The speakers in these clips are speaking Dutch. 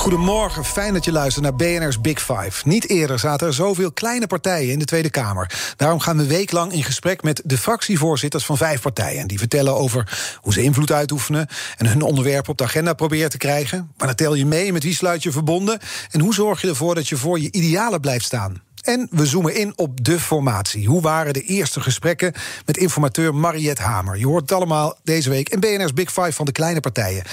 Goedemorgen, fijn dat je luistert naar BNR's Big Five. Niet eerder zaten er zoveel kleine partijen in de Tweede Kamer. Daarom gaan we weeklang in gesprek met de fractievoorzitters van vijf partijen. Die vertellen over hoe ze invloed uitoefenen en hun onderwerpen op de agenda proberen te krijgen. Wanneer tel je mee, met wie sluit je verbonden en hoe zorg je ervoor dat je voor je idealen blijft staan. En we zoomen in op de formatie. Hoe waren de eerste gesprekken met informateur Mariette Hamer? Je hoort het allemaal deze week in BNR's Big Five van de kleine partijen.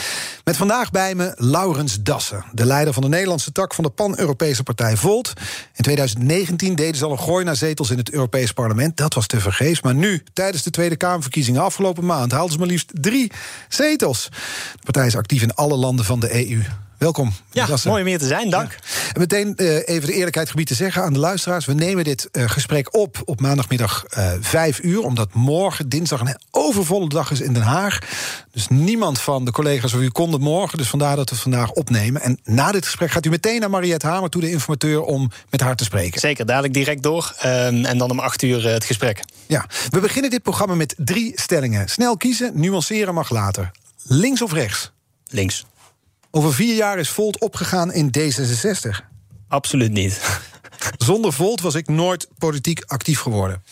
Met vandaag bij me Laurens Dassen, de leider van de Nederlandse tak van de Pan-Europese partij Volt. In 2019 deden ze al een gooi naar zetels in het Europees Parlement. Dat was te vergeefs. Maar nu, tijdens de Tweede Kamerverkiezingen afgelopen maand, haalden ze maar liefst drie zetels. De partij is actief in alle landen van de EU. Welkom. Ja, mooi om hier te zijn, dank. En meteen uh, even de eerlijkheid gebied te zeggen aan de luisteraars. We nemen dit uh, gesprek op op maandagmiddag uh, 5 uur. Omdat morgen, dinsdag, een overvolle dag is in Den Haag. Dus niemand van de collega's van u kon het morgen. Dus vandaar dat we het vandaag opnemen. En na dit gesprek gaat u meteen naar Mariette Hamer toe, de informateur, om met haar te spreken. Zeker, dadelijk direct door. En dan om 8 uur het gesprek. Ja, we beginnen dit programma met drie stellingen. Snel kiezen, nuanceren mag later. Links of rechts? Links. Over vier jaar is Volt opgegaan in D66. Absoluut niet. Zonder Volt was ik nooit politiek actief geworden.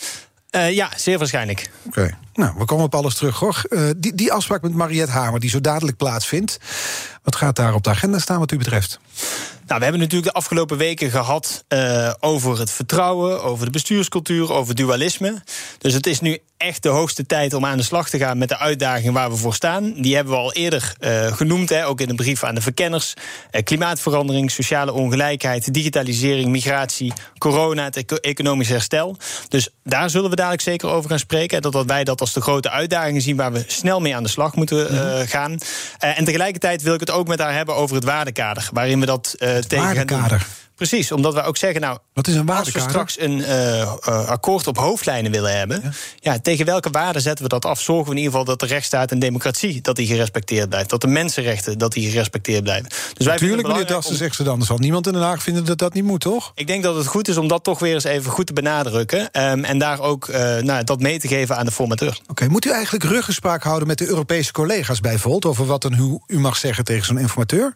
Uh, ja, zeer waarschijnlijk. Oké. Okay. Nou, we komen op alles terug, hoor. Uh, die, die afspraak met Mariette Hamer, die zo dadelijk plaatsvindt. Wat gaat daar op de agenda staan wat u betreft? Nou, we hebben natuurlijk de afgelopen weken gehad uh, over het vertrouwen, over de bestuurscultuur, over dualisme. Dus het is nu echt de hoogste tijd om aan de slag te gaan met de uitdagingen waar we voor staan. Die hebben we al eerder uh, genoemd, hè, ook in een brief aan de verkenners. Klimaatverandering, sociale ongelijkheid, digitalisering, migratie, corona, het economisch herstel. Dus daar zullen we dadelijk zeker over gaan spreken. Dat, dat wij dat als de grote uitdagingen zien waar we snel mee aan de slag moeten uh, gaan. en tegelijkertijd wil ik het ook met haar hebben over het waardekader, waarin we dat tegen waardekader. gaan doen. Precies, omdat we ook zeggen, nou, Wat is een als we straks een uh, uh, akkoord op hoofdlijnen willen hebben, ja. ja. tegen welke waarden zetten we dat af? Zorgen we in ieder geval dat de rechtsstaat en democratie dat die gerespecteerd blijft, dat de mensenrechten dat die gerespecteerd blijven. Dus wij Natuurlijk, meneer Dassen, om... zegt ze dan. Er zal niemand in Den Haag vinden dat dat niet moet, toch? Ik denk dat het goed is om dat toch weer eens even goed te benadrukken um, en daar ook uh, nou, dat mee te geven aan de formateur. Oké, okay, moet u eigenlijk ruggespraak houden met de Europese collega's bij Volt over wat dan u, u mag zeggen tegen zo'n informateur?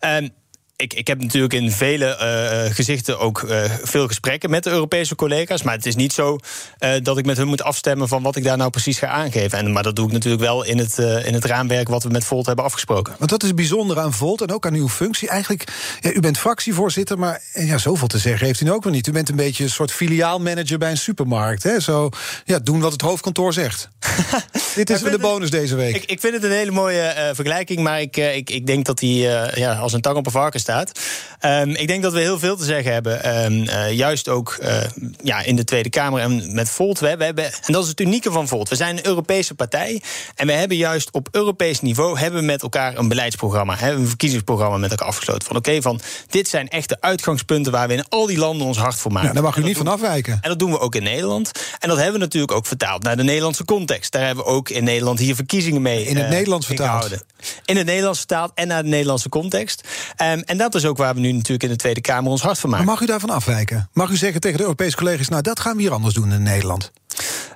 Um, ik, ik heb natuurlijk in vele uh, gezichten ook uh, veel gesprekken met de Europese collega's. Maar het is niet zo uh, dat ik met hun moet afstemmen van wat ik daar nou precies ga aangeven. En, maar dat doe ik natuurlijk wel in het, in het raamwerk wat we met Volt hebben afgesproken. Want dat is bijzonder aan Volt en ook aan uw functie. Eigenlijk, ja, u bent fractievoorzitter, maar ja, zoveel te zeggen heeft u ook nog niet. U bent een beetje een soort filiaalmanager bij een supermarkt. Hè? Zo ja, doen wat het hoofdkantoor zegt. Dit is weer de bonus deze week. Ik, ik vind het een hele mooie vergelijking, maar ik, ik, ik denk dat die ja, als een tang op een varken staat. Um, ik denk dat we heel veel te zeggen hebben. Um, uh, juist ook uh, ja, in de Tweede Kamer en met Volt. We, we hebben, en dat is het unieke van Volt. We zijn een Europese partij. En we hebben juist op Europees niveau hebben met elkaar een beleidsprogramma. Hè, een verkiezingsprogramma met elkaar afgesloten. Van oké, okay, van dit zijn echt de uitgangspunten waar we in al die landen ons hart voor maken. Ja, daar mag u niet van afwijken. En dat doen we ook in Nederland. En dat hebben we natuurlijk ook vertaald naar de Nederlandse context. Daar hebben we ook in Nederland hier verkiezingen mee. In het uh, Nederlands vertaald. In het Nederlands vertaald en naar de Nederlandse context. Um, en dat is ook waar we nu natuurlijk in de Tweede Kamer ons hart van maken. Maar mag u daarvan afwijken? Mag u zeggen tegen de Europese collega's... nou, dat gaan we hier anders doen in Nederland?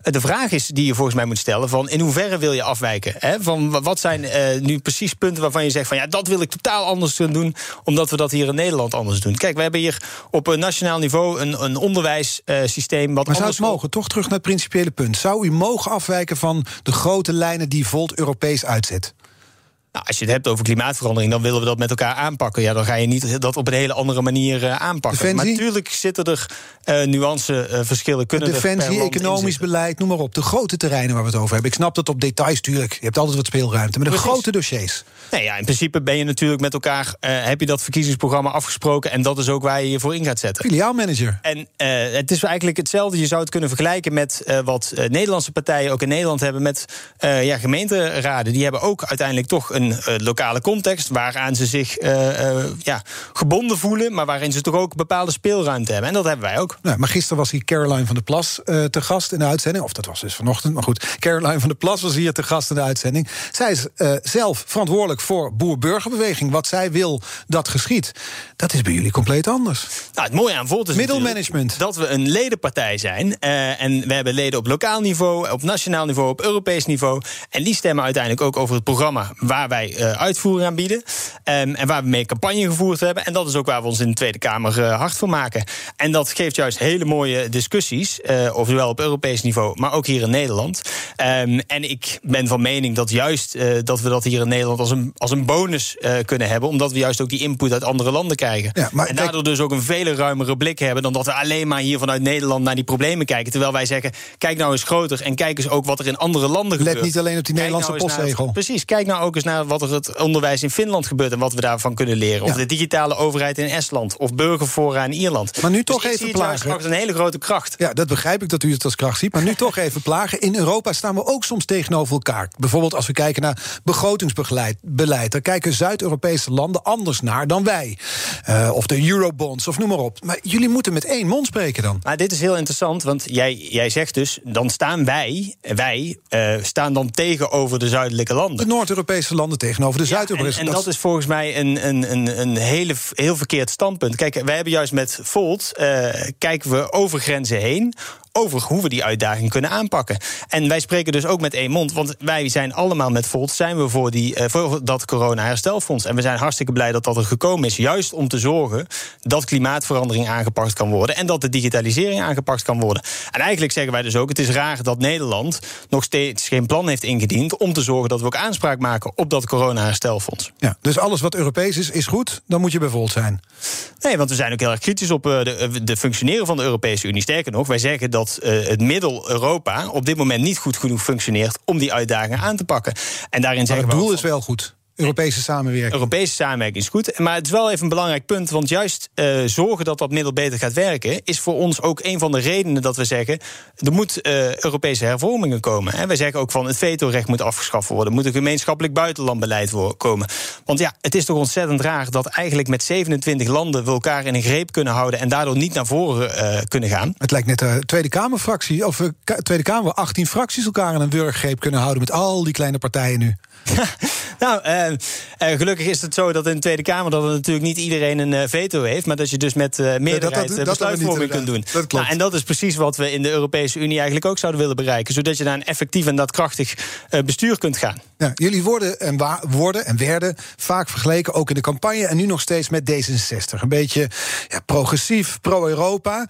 De vraag is die je volgens mij moet stellen: van in hoeverre wil je afwijken? Hè? Van wat zijn uh, nu precies punten waarvan je zegt van ja, dat wil ik totaal anders doen, omdat we dat hier in Nederland anders doen. Kijk, we hebben hier op een nationaal niveau een, een onderwijssysteem. Wat maar zou het mogen? Toch terug naar het principiële punt. Zou u mogen afwijken van de grote lijnen die Volt Europees uitzet? Nou, als je het hebt over klimaatverandering, dan willen we dat met elkaar aanpakken. Ja, dan ga je niet dat op een hele andere manier uh, aanpakken. Defensie? Maar natuurlijk zitten er uh, nuanceverschillen. Kunnen Defensie, er economisch beleid, noem maar op. De grote terreinen waar we het over hebben. Ik snap dat op details, tuurlijk. Je hebt altijd wat speelruimte. Maar de Precies. grote dossiers. Nee, ja, in principe ben je natuurlijk met elkaar. Heb je dat verkiezingsprogramma afgesproken. En dat is ook waar je je voor in gaat zetten. Filiaalmanager. En het is eigenlijk hetzelfde. Je zou het kunnen vergelijken met wat Nederlandse partijen ook in Nederland hebben. Met ja, gemeenteraden. Die hebben ook uiteindelijk toch een een lokale context waaraan ze zich ja, gebonden voelen, maar waarin ze toch ook bepaalde speelruimte hebben. En dat hebben wij ook. Nou, maar gisteren was hier Caroline van der Plas te gast in de uitzending. Of dat was dus vanochtend, maar goed. Caroline van der Plas was hier te gast in de uitzending. Zij is zelf verantwoordelijk voor boer-burgerbeweging. Wat zij wil dat geschiet. Dat is bij jullie compleet anders. Nou, het mooie aan Volt is Middelmanagement. dat we een ledenpartij zijn. Uh, en we hebben leden op lokaal niveau, op nationaal niveau, op Europees niveau. En die stemmen uiteindelijk ook over het programma waar wij uh, uitvoering aan bieden. Um, en waar we mee campagne gevoerd hebben. En dat is ook waar we ons in de Tweede Kamer uh, hard voor maken. En dat geeft juist hele mooie discussies. of zowel op Europees niveau, maar ook hier in Nederland. Um, en ik ben van mening dat juist dat we dat hier in Nederland als een, als een bonus kunnen hebben. Omdat we juist ook die input uit andere landen krijgen. Ja, maar en daardoor dus ook een vele ruimere blik hebben dan dat we alleen maar hier vanuit Nederland naar die problemen kijken. Terwijl wij zeggen: kijk nou eens groter en kijk eens ook wat er in andere landen gebeurt. Let niet alleen op die Nederlandse nou postzegel. precies, kijk nou ook eens naar wat er het onderwijs in Finland gebeurt en wat we daarvan kunnen leren. Of de digitale overheid in Estland of burgerfora in Ierland. Maar nu dus toch even plagen. Het een hele grote kracht. Ja, dat begrijp ik dat u het als kracht ziet. Maar nu toch even plagen. In Europa staan we ook soms tegenover elkaar. Bijvoorbeeld als we kijken naar begrotingsbeleid. Daar kijken Zuid-Europese landen anders naar dan wij. Uh, of de eurobonds, of noem maar op. Maar jullie moeten met één mond spreken dan. Maar dit is heel interessant, want jij, jij zegt dus... dan staan wij, wij uh, staan dan tegenover de zuidelijke landen. De Noord-Europese landen tegenover de Zuid-Europese landen. En, dat is volgens mij een, een, een, een hele, heel verkeerd standpunt. Kijk, wij hebben juist met Volt... Uh, kijken we over grenzen heen over hoe we die uitdaging kunnen aanpakken. En wij spreken dus ook met één mond, want wij zijn allemaal met Volt zijn we voor, die, uh, voor dat corona-herstelfonds. En we zijn hartstikke blij dat dat er gekomen is, juist om te zorgen dat klimaatverandering aangepakt kan worden en dat de digitalisering aangepakt kan worden. En eigenlijk zeggen wij dus ook: het is raar dat Nederland nog steeds geen plan heeft ingediend om te zorgen dat we ook aanspraak maken op dat corona-herstelfonds. Ja, dus alles wat Europees is, is goed, dan moet je bij Volt zijn. Nee, want we zijn ook heel erg kritisch op uh, de, de functioneren van de Europese Unie. Sterker nog, wij zeggen dat dat uh, het middel-Europa op dit moment niet goed genoeg functioneert om die uitdagingen aan te pakken. En daarin zeggen het doel is wel goed. Europese samenwerking. Europese samenwerking is goed. Maar het is wel even een belangrijk punt. Want juist uh, zorgen dat dat middel beter gaat werken. is voor ons ook een van de redenen dat we zeggen. er moet uh, Europese hervormingen komen. Hè. Wij zeggen ook van het vetorecht moet afgeschaft worden. Er moet een gemeenschappelijk buitenlandbeleid komen. Want ja, het is toch ontzettend raar dat eigenlijk met 27 landen. we elkaar in een greep kunnen houden. en daardoor niet naar voren uh, kunnen gaan. Het lijkt net de Tweede Kamerfractie. of Tweede Kamer, 18 fracties elkaar in een wurggreep kunnen houden. met al die kleine partijen nu. nou, uh, uh, gelukkig is het zo dat in de Tweede Kamer dat natuurlijk niet iedereen een uh, veto heeft, maar dat je dus met meerderheid dat, dat, besluitvorming kunt doen. Dat nou, en dat is precies wat we in de Europese Unie eigenlijk ook zouden willen bereiken, zodat je naar een effectief en daadkrachtig bestuur kunt gaan. Ja, jullie worden en, worden en werden vaak vergeleken, ook in de campagne en nu nog steeds met D66. Een beetje ja, progressief, pro-Europa.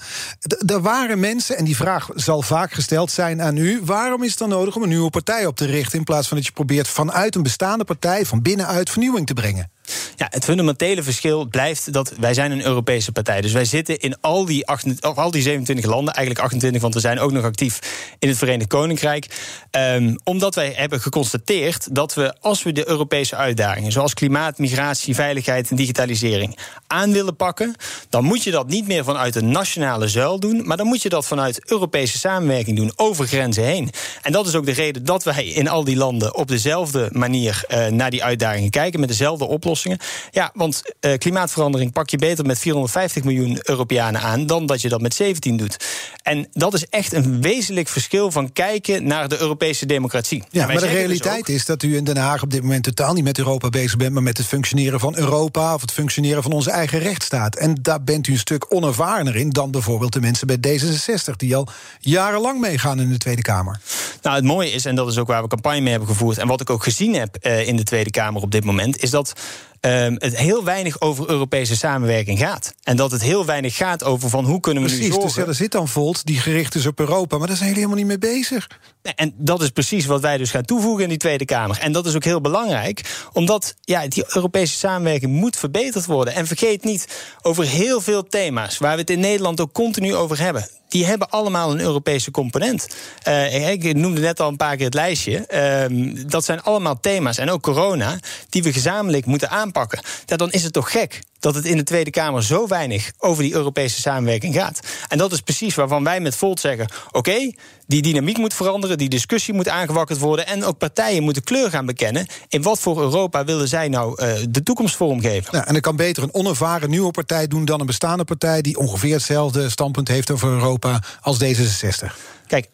Er waren mensen, en die vraag zal vaak gesteld zijn aan u: waarom is het dan nodig om een nieuwe partij op te richten in plaats van dat je probeert vanuit een bestaande partij van binnenuit vernieuwing te brengen? Ja, het fundamentele verschil blijft dat wij zijn een Europese partij. Dus wij zitten in al die, of al die 27 landen, eigenlijk 28, want we zijn ook nog actief in het Verenigd Koninkrijk. Um, omdat wij hebben geconstateerd dat we, als we de Europese uitdagingen, zoals klimaat, migratie, veiligheid en digitalisering, aan willen pakken, dan moet je dat niet meer vanuit een nationale zuil doen, maar dan moet je dat vanuit Europese samenwerking doen, over grenzen heen. En dat is ook de reden dat wij in al die landen op dezelfde manier uh, naar die uitdagingen kijken, met dezelfde oplossingen. Ja, want uh, klimaatverandering pak je beter met 450 miljoen Europeanen aan dan dat je dat met 17 doet. En dat is echt een wezenlijk verschil van kijken naar de Europese democratie. Ja, maar de dus realiteit is dat u in Den Haag op dit moment totaal niet met Europa bezig bent, maar met het functioneren van Europa of het functioneren van onze eigen rechtsstaat. En daar bent u een stuk onervarener in dan bijvoorbeeld de mensen bij D66, die al jarenlang meegaan in de Tweede Kamer. Nou, het mooie is, en dat is ook waar we campagne mee hebben gevoerd, en wat ik ook gezien heb uh, in de Tweede Kamer op dit moment, is dat um, het heel weinig over Europese samenwerking gaat. En dat het heel weinig gaat over van hoe kunnen we precies, nu zorgen... Dus er zit dan Volt die gericht is op Europa, maar daar zijn jullie helemaal niet mee bezig. En dat is precies wat wij dus gaan toevoegen in die Tweede Kamer. En dat is ook heel belangrijk, omdat ja, die Europese samenwerking moet verbeterd worden. En vergeet niet, over heel veel thema's waar we het in Nederland ook continu over hebben die hebben allemaal een Europese component. Uh, ik noemde net al een paar keer het lijstje. Uh, dat zijn allemaal thema's, en ook corona, die we gezamenlijk moeten aanpakken. Dan is het toch gek dat het in de Tweede Kamer zo weinig over die Europese samenwerking gaat. En dat is precies waarvan wij met Volt zeggen: oké, die dynamiek moet veranderen, die discussie moet aangewakkerd worden. En ook partijen moeten kleur gaan bekennen. In wat voor Europa willen zij nou uh, de toekomst vormgeven? Ja, en dan kan beter een onervaren nieuwe partij doen dan een bestaande partij die ongeveer hetzelfde standpunt heeft over Europa als D66. Kijk,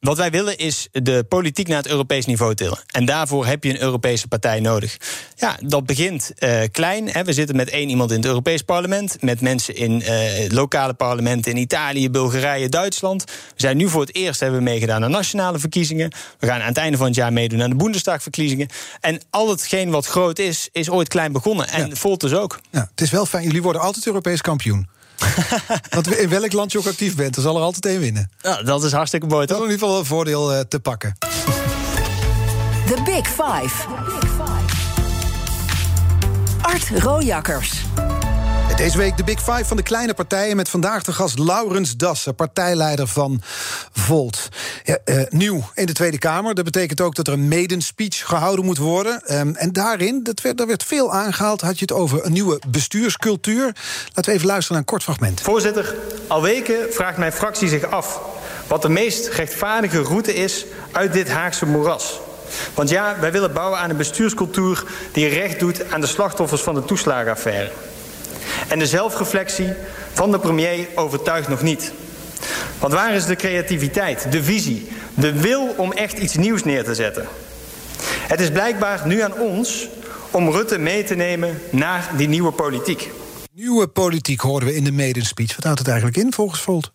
wat wij willen is de politiek naar het Europees niveau tillen. En daarvoor heb je een Europese partij nodig. Ja, dat begint uh, klein. Hè. We zitten met één iemand in het Europees parlement. Met mensen in uh, lokale parlementen in Italië, Bulgarije, Duitsland. We zijn nu voor het eerst hebben we meegedaan aan nationale verkiezingen. We gaan aan het einde van het jaar meedoen aan de Boendestagverkiezingen. En al hetgeen wat groot is, is ooit klein begonnen. En ja. Volt dus ook. Ja, het is wel fijn. Jullie worden altijd Europees kampioen. Want in welk land je ook actief bent, dan zal er altijd één winnen. Ja, dat is hartstikke mooi, toch? Dat is in ieder geval een voordeel uh, te pakken. The Big Five. Art Rojakkers. Deze week de Big Five van de kleine partijen... met vandaag de gast Laurens Dassen, partijleider van Volt. Ja, uh, nieuw in de Tweede Kamer. Dat betekent ook dat er een maiden speech gehouden moet worden. Um, en daarin, dat werd, daar werd veel aangehaald... had je het over een nieuwe bestuurscultuur. Laten we even luisteren naar een kort fragment. Voorzitter, al weken vraagt mijn fractie zich af... wat de meest rechtvaardige route is uit dit Haagse moeras... Want ja, wij willen bouwen aan een bestuurscultuur die recht doet aan de slachtoffers van de toeslagenaffaire. En de zelfreflectie van de premier overtuigt nog niet. Want waar is de creativiteit, de visie, de wil om echt iets nieuws neer te zetten? Het is blijkbaar nu aan ons om Rutte mee te nemen naar die nieuwe politiek. Nieuwe politiek hoorden we in de maiden speech. Wat houdt het eigenlijk in volgens Volt?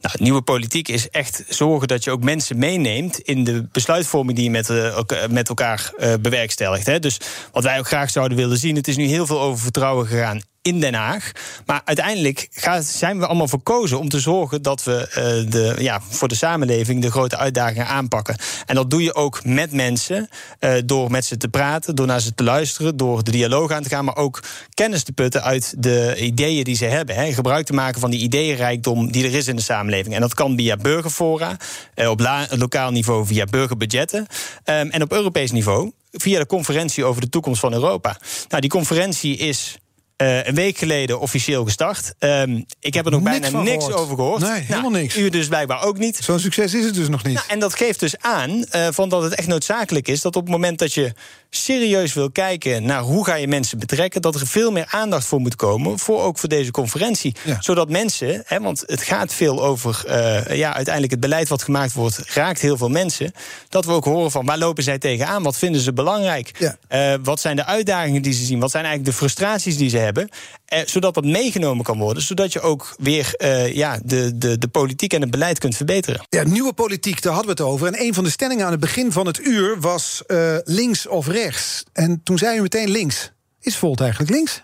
Nou, nieuwe politiek is echt zorgen dat je ook mensen meeneemt in de besluitvorming die je met, uh, met elkaar uh, bewerkstelligt. Hè. Dus wat wij ook graag zouden willen zien, het is nu heel veel over vertrouwen gegaan in Den Haag. Maar uiteindelijk zijn we allemaal verkozen om te zorgen dat we uh, de, ja, voor de samenleving de grote uitdagingen aanpakken. En dat doe je ook met mensen, uh, door met ze te praten, door naar ze te luisteren, door de dialoog aan te gaan, maar ook kennis te putten uit de ideeën die ze hebben. Gebruik te maken van die ideeënrijkdom die er is in de samenleving. En dat kan via burgerfora, uh, op lokaal niveau via burgerbudgetten um, en op Europees niveau via de conferentie over de toekomst van Europa. Nou, die conferentie is uh, een week geleden officieel gestart. Um, ik heb er nog niks bijna niks gehoord. over gehoord. Nee, helemaal nou, niks. U dus blijkbaar ook niet. Zo'n succes is het dus nog niet. Nou, en dat geeft dus aan uh, van dat het echt noodzakelijk is dat op het moment dat je serieus wil kijken naar hoe ga je mensen betrekken, dat er veel meer aandacht voor moet komen, voor ook voor deze conferentie. Ja. Zodat mensen, hè, want het gaat veel over, uh, ja, uiteindelijk het beleid wat gemaakt wordt, raakt heel veel mensen. Dat we ook horen van waar lopen zij tegenaan, wat vinden ze belangrijk, Ja. uh, wat zijn de uitdagingen die ze zien, wat zijn eigenlijk de frustraties die ze hebben. Eh, zodat dat meegenomen kan worden, zodat je ook weer uh, ja, de, de, de politiek en het beleid kunt verbeteren. Ja, nieuwe politiek, daar hadden we het over. En een van de stellingen aan het begin van het uur was uh, links of rechts. En toen zei u meteen links. Is Volt eigenlijk links?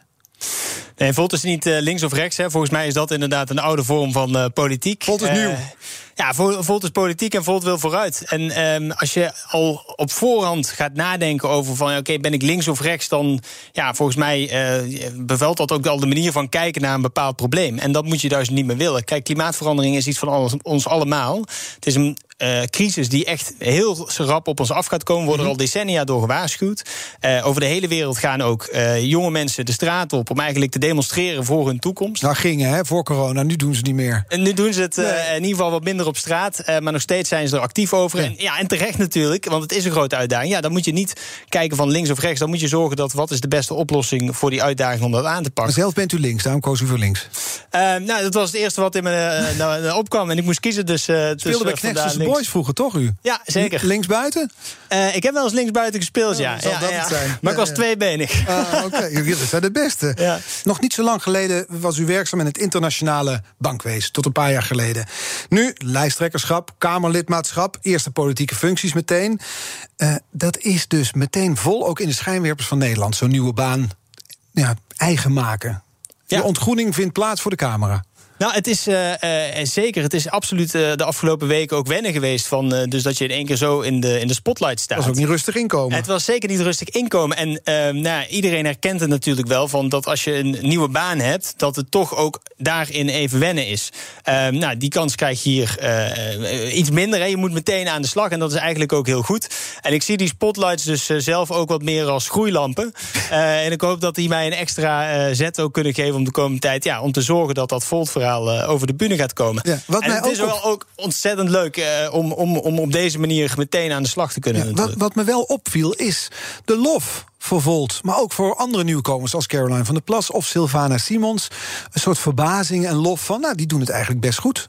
Nee, Volt is niet uh, links of rechts. Hè. Volgens mij is dat inderdaad een oude vorm van uh, politiek. Volt is nieuw. Ja, Volt is politiek en Volt wil vooruit. En um, als je al op voorhand gaat nadenken over van... oké, okay, ben ik links of rechts, dan... ja, volgens mij bevelt dat ook al de manier van kijken naar een bepaald probleem. En dat moet je dus niet meer willen. Kijk, klimaatverandering is iets van alles, ons allemaal. Het is een uh, crisis die echt heel rap op ons af gaat komen. Worden er al decennia door gewaarschuwd. Uh, over de hele wereld gaan ook uh, jonge mensen de straat op... om eigenlijk te demonstreren voor hun toekomst. Nou, gingen, hè, voor corona. Nu doen ze niet meer. En nu doen ze het nee. in ieder geval wat minder op straat. maar nog steeds zijn ze er actief over. Ja. En, ja, en terecht natuurlijk, want het is een grote uitdaging. Ja, dan moet je niet kijken van links of rechts. Dan moet je zorgen dat wat is de beste oplossing voor die uitdaging om dat aan te pakken. Maar zelf bent u links, daarom koos u voor links. nou, dat was het eerste wat in me nou, opkwam. En ik moest kiezen dus... Speelde bij Knechts Boys vroeger, toch u? Ja, zeker. Links buiten? Ik heb wel eens links buiten gespeeld, Oh, ja. zal ja, dat ja. het zijn? Maar ik was tweebenig. Ah, Oké, jullie zijn de beste. Ja. Nog niet zo lang geleden was u werkzaam in het internationale bankwezen. Tot een paar jaar geleden. Nu lijsttrekkerschap, kamerlidmaatschap, eerste politieke functies meteen. Uh, dat is dus meteen vol ook in de schijnwerpers van Nederland. Zo'n nieuwe baan ja, eigen maken. Ja. De ontgroening vindt plaats voor de camera. Nou, het is uh, zeker. Het is absoluut uh, de afgelopen weken ook wennen geweest. Van, dus dat je in één keer zo in de, in de spotlight staat. Het was ook niet rustig inkomen. Het was zeker niet rustig inkomen. En ehm, nou, iedereen herkent het natuurlijk wel van dat als je een nieuwe baan hebt, dat het toch ook daarin even wennen is. Ehm, nou, die kans krijg je hier iets minder. Hè. Je moet meteen aan de slag. En dat is eigenlijk ook heel goed. En ik zie die spotlights dus zelf ook wat meer als groeilampen. en ik hoop dat die mij een extra zet ook kunnen geven om de komende tijd. Ja, om te zorgen dat dat Volt-verhaal uh, over de bühne gaat komen. Ja, wat en mij het is wel ook ontzettend leuk uh, om, om, om op deze manier meteen aan de slag te kunnen. Ja, wat, wat me wel opviel is de lof voor Volt, maar ook voor andere nieuwkomers als Caroline van der Plas of Sylvana Simons. Een soort verbazing en lof van, nou, die doen het eigenlijk best goed.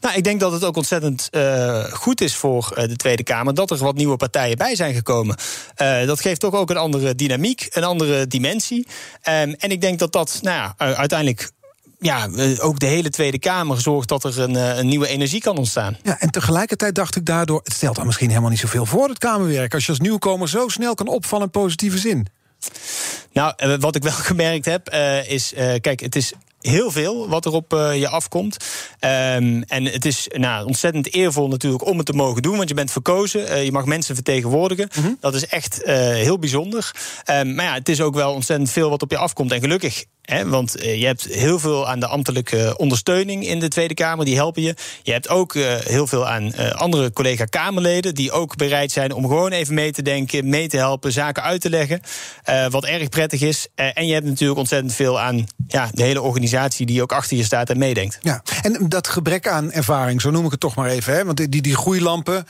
Nou, ik denk dat het ook ontzettend uh, goed is voor uh, de Tweede Kamer dat er wat nieuwe partijen bij zijn gekomen. Uh, dat geeft toch ook een andere dynamiek, een andere dimensie. Um, en ik denk dat dat nou ja, uiteindelijk ja, ook de hele Tweede Kamer zorgt dat er een, eh, een, nieuwe energie kan ontstaan. Ja, en tegelijkertijd dacht ik daardoor, het stelt dan misschien helemaal niet zoveel voor het Kamerwerk. Als je als nieuwkomer zo snel kan opvallen in positieve zin. Nou, eh, wat ik wel gemerkt heb, uh, is, uh, kijk, het is heel veel wat er op uh, je afkomt. Um, en het is nou, ontzettend eervol natuurlijk om het te mogen doen, want je bent verkozen. Uh, je mag mensen vertegenwoordigen. Mm -hmm. Dat is echt uh, heel bijzonder. Um, maar ja, het is ook wel ontzettend veel wat op je afkomt. En gelukkig want eh, je hebt heel veel aan de ambtelijke ondersteuning in de Tweede Kamer, die helpen je. Je hebt ook uh, heel veel aan andere collega-Kamerleden, die ook bereid zijn om gewoon even mee te denken, mee te helpen, zaken uit te leggen. wat erg prettig is. en je hebt natuurlijk ontzettend veel aan ja, de hele organisatie die ook achter je staat en meedenkt. Ja, en dat gebrek aan ervaring, zo noem ik het toch maar even. Hè? Want die, die groeilampen,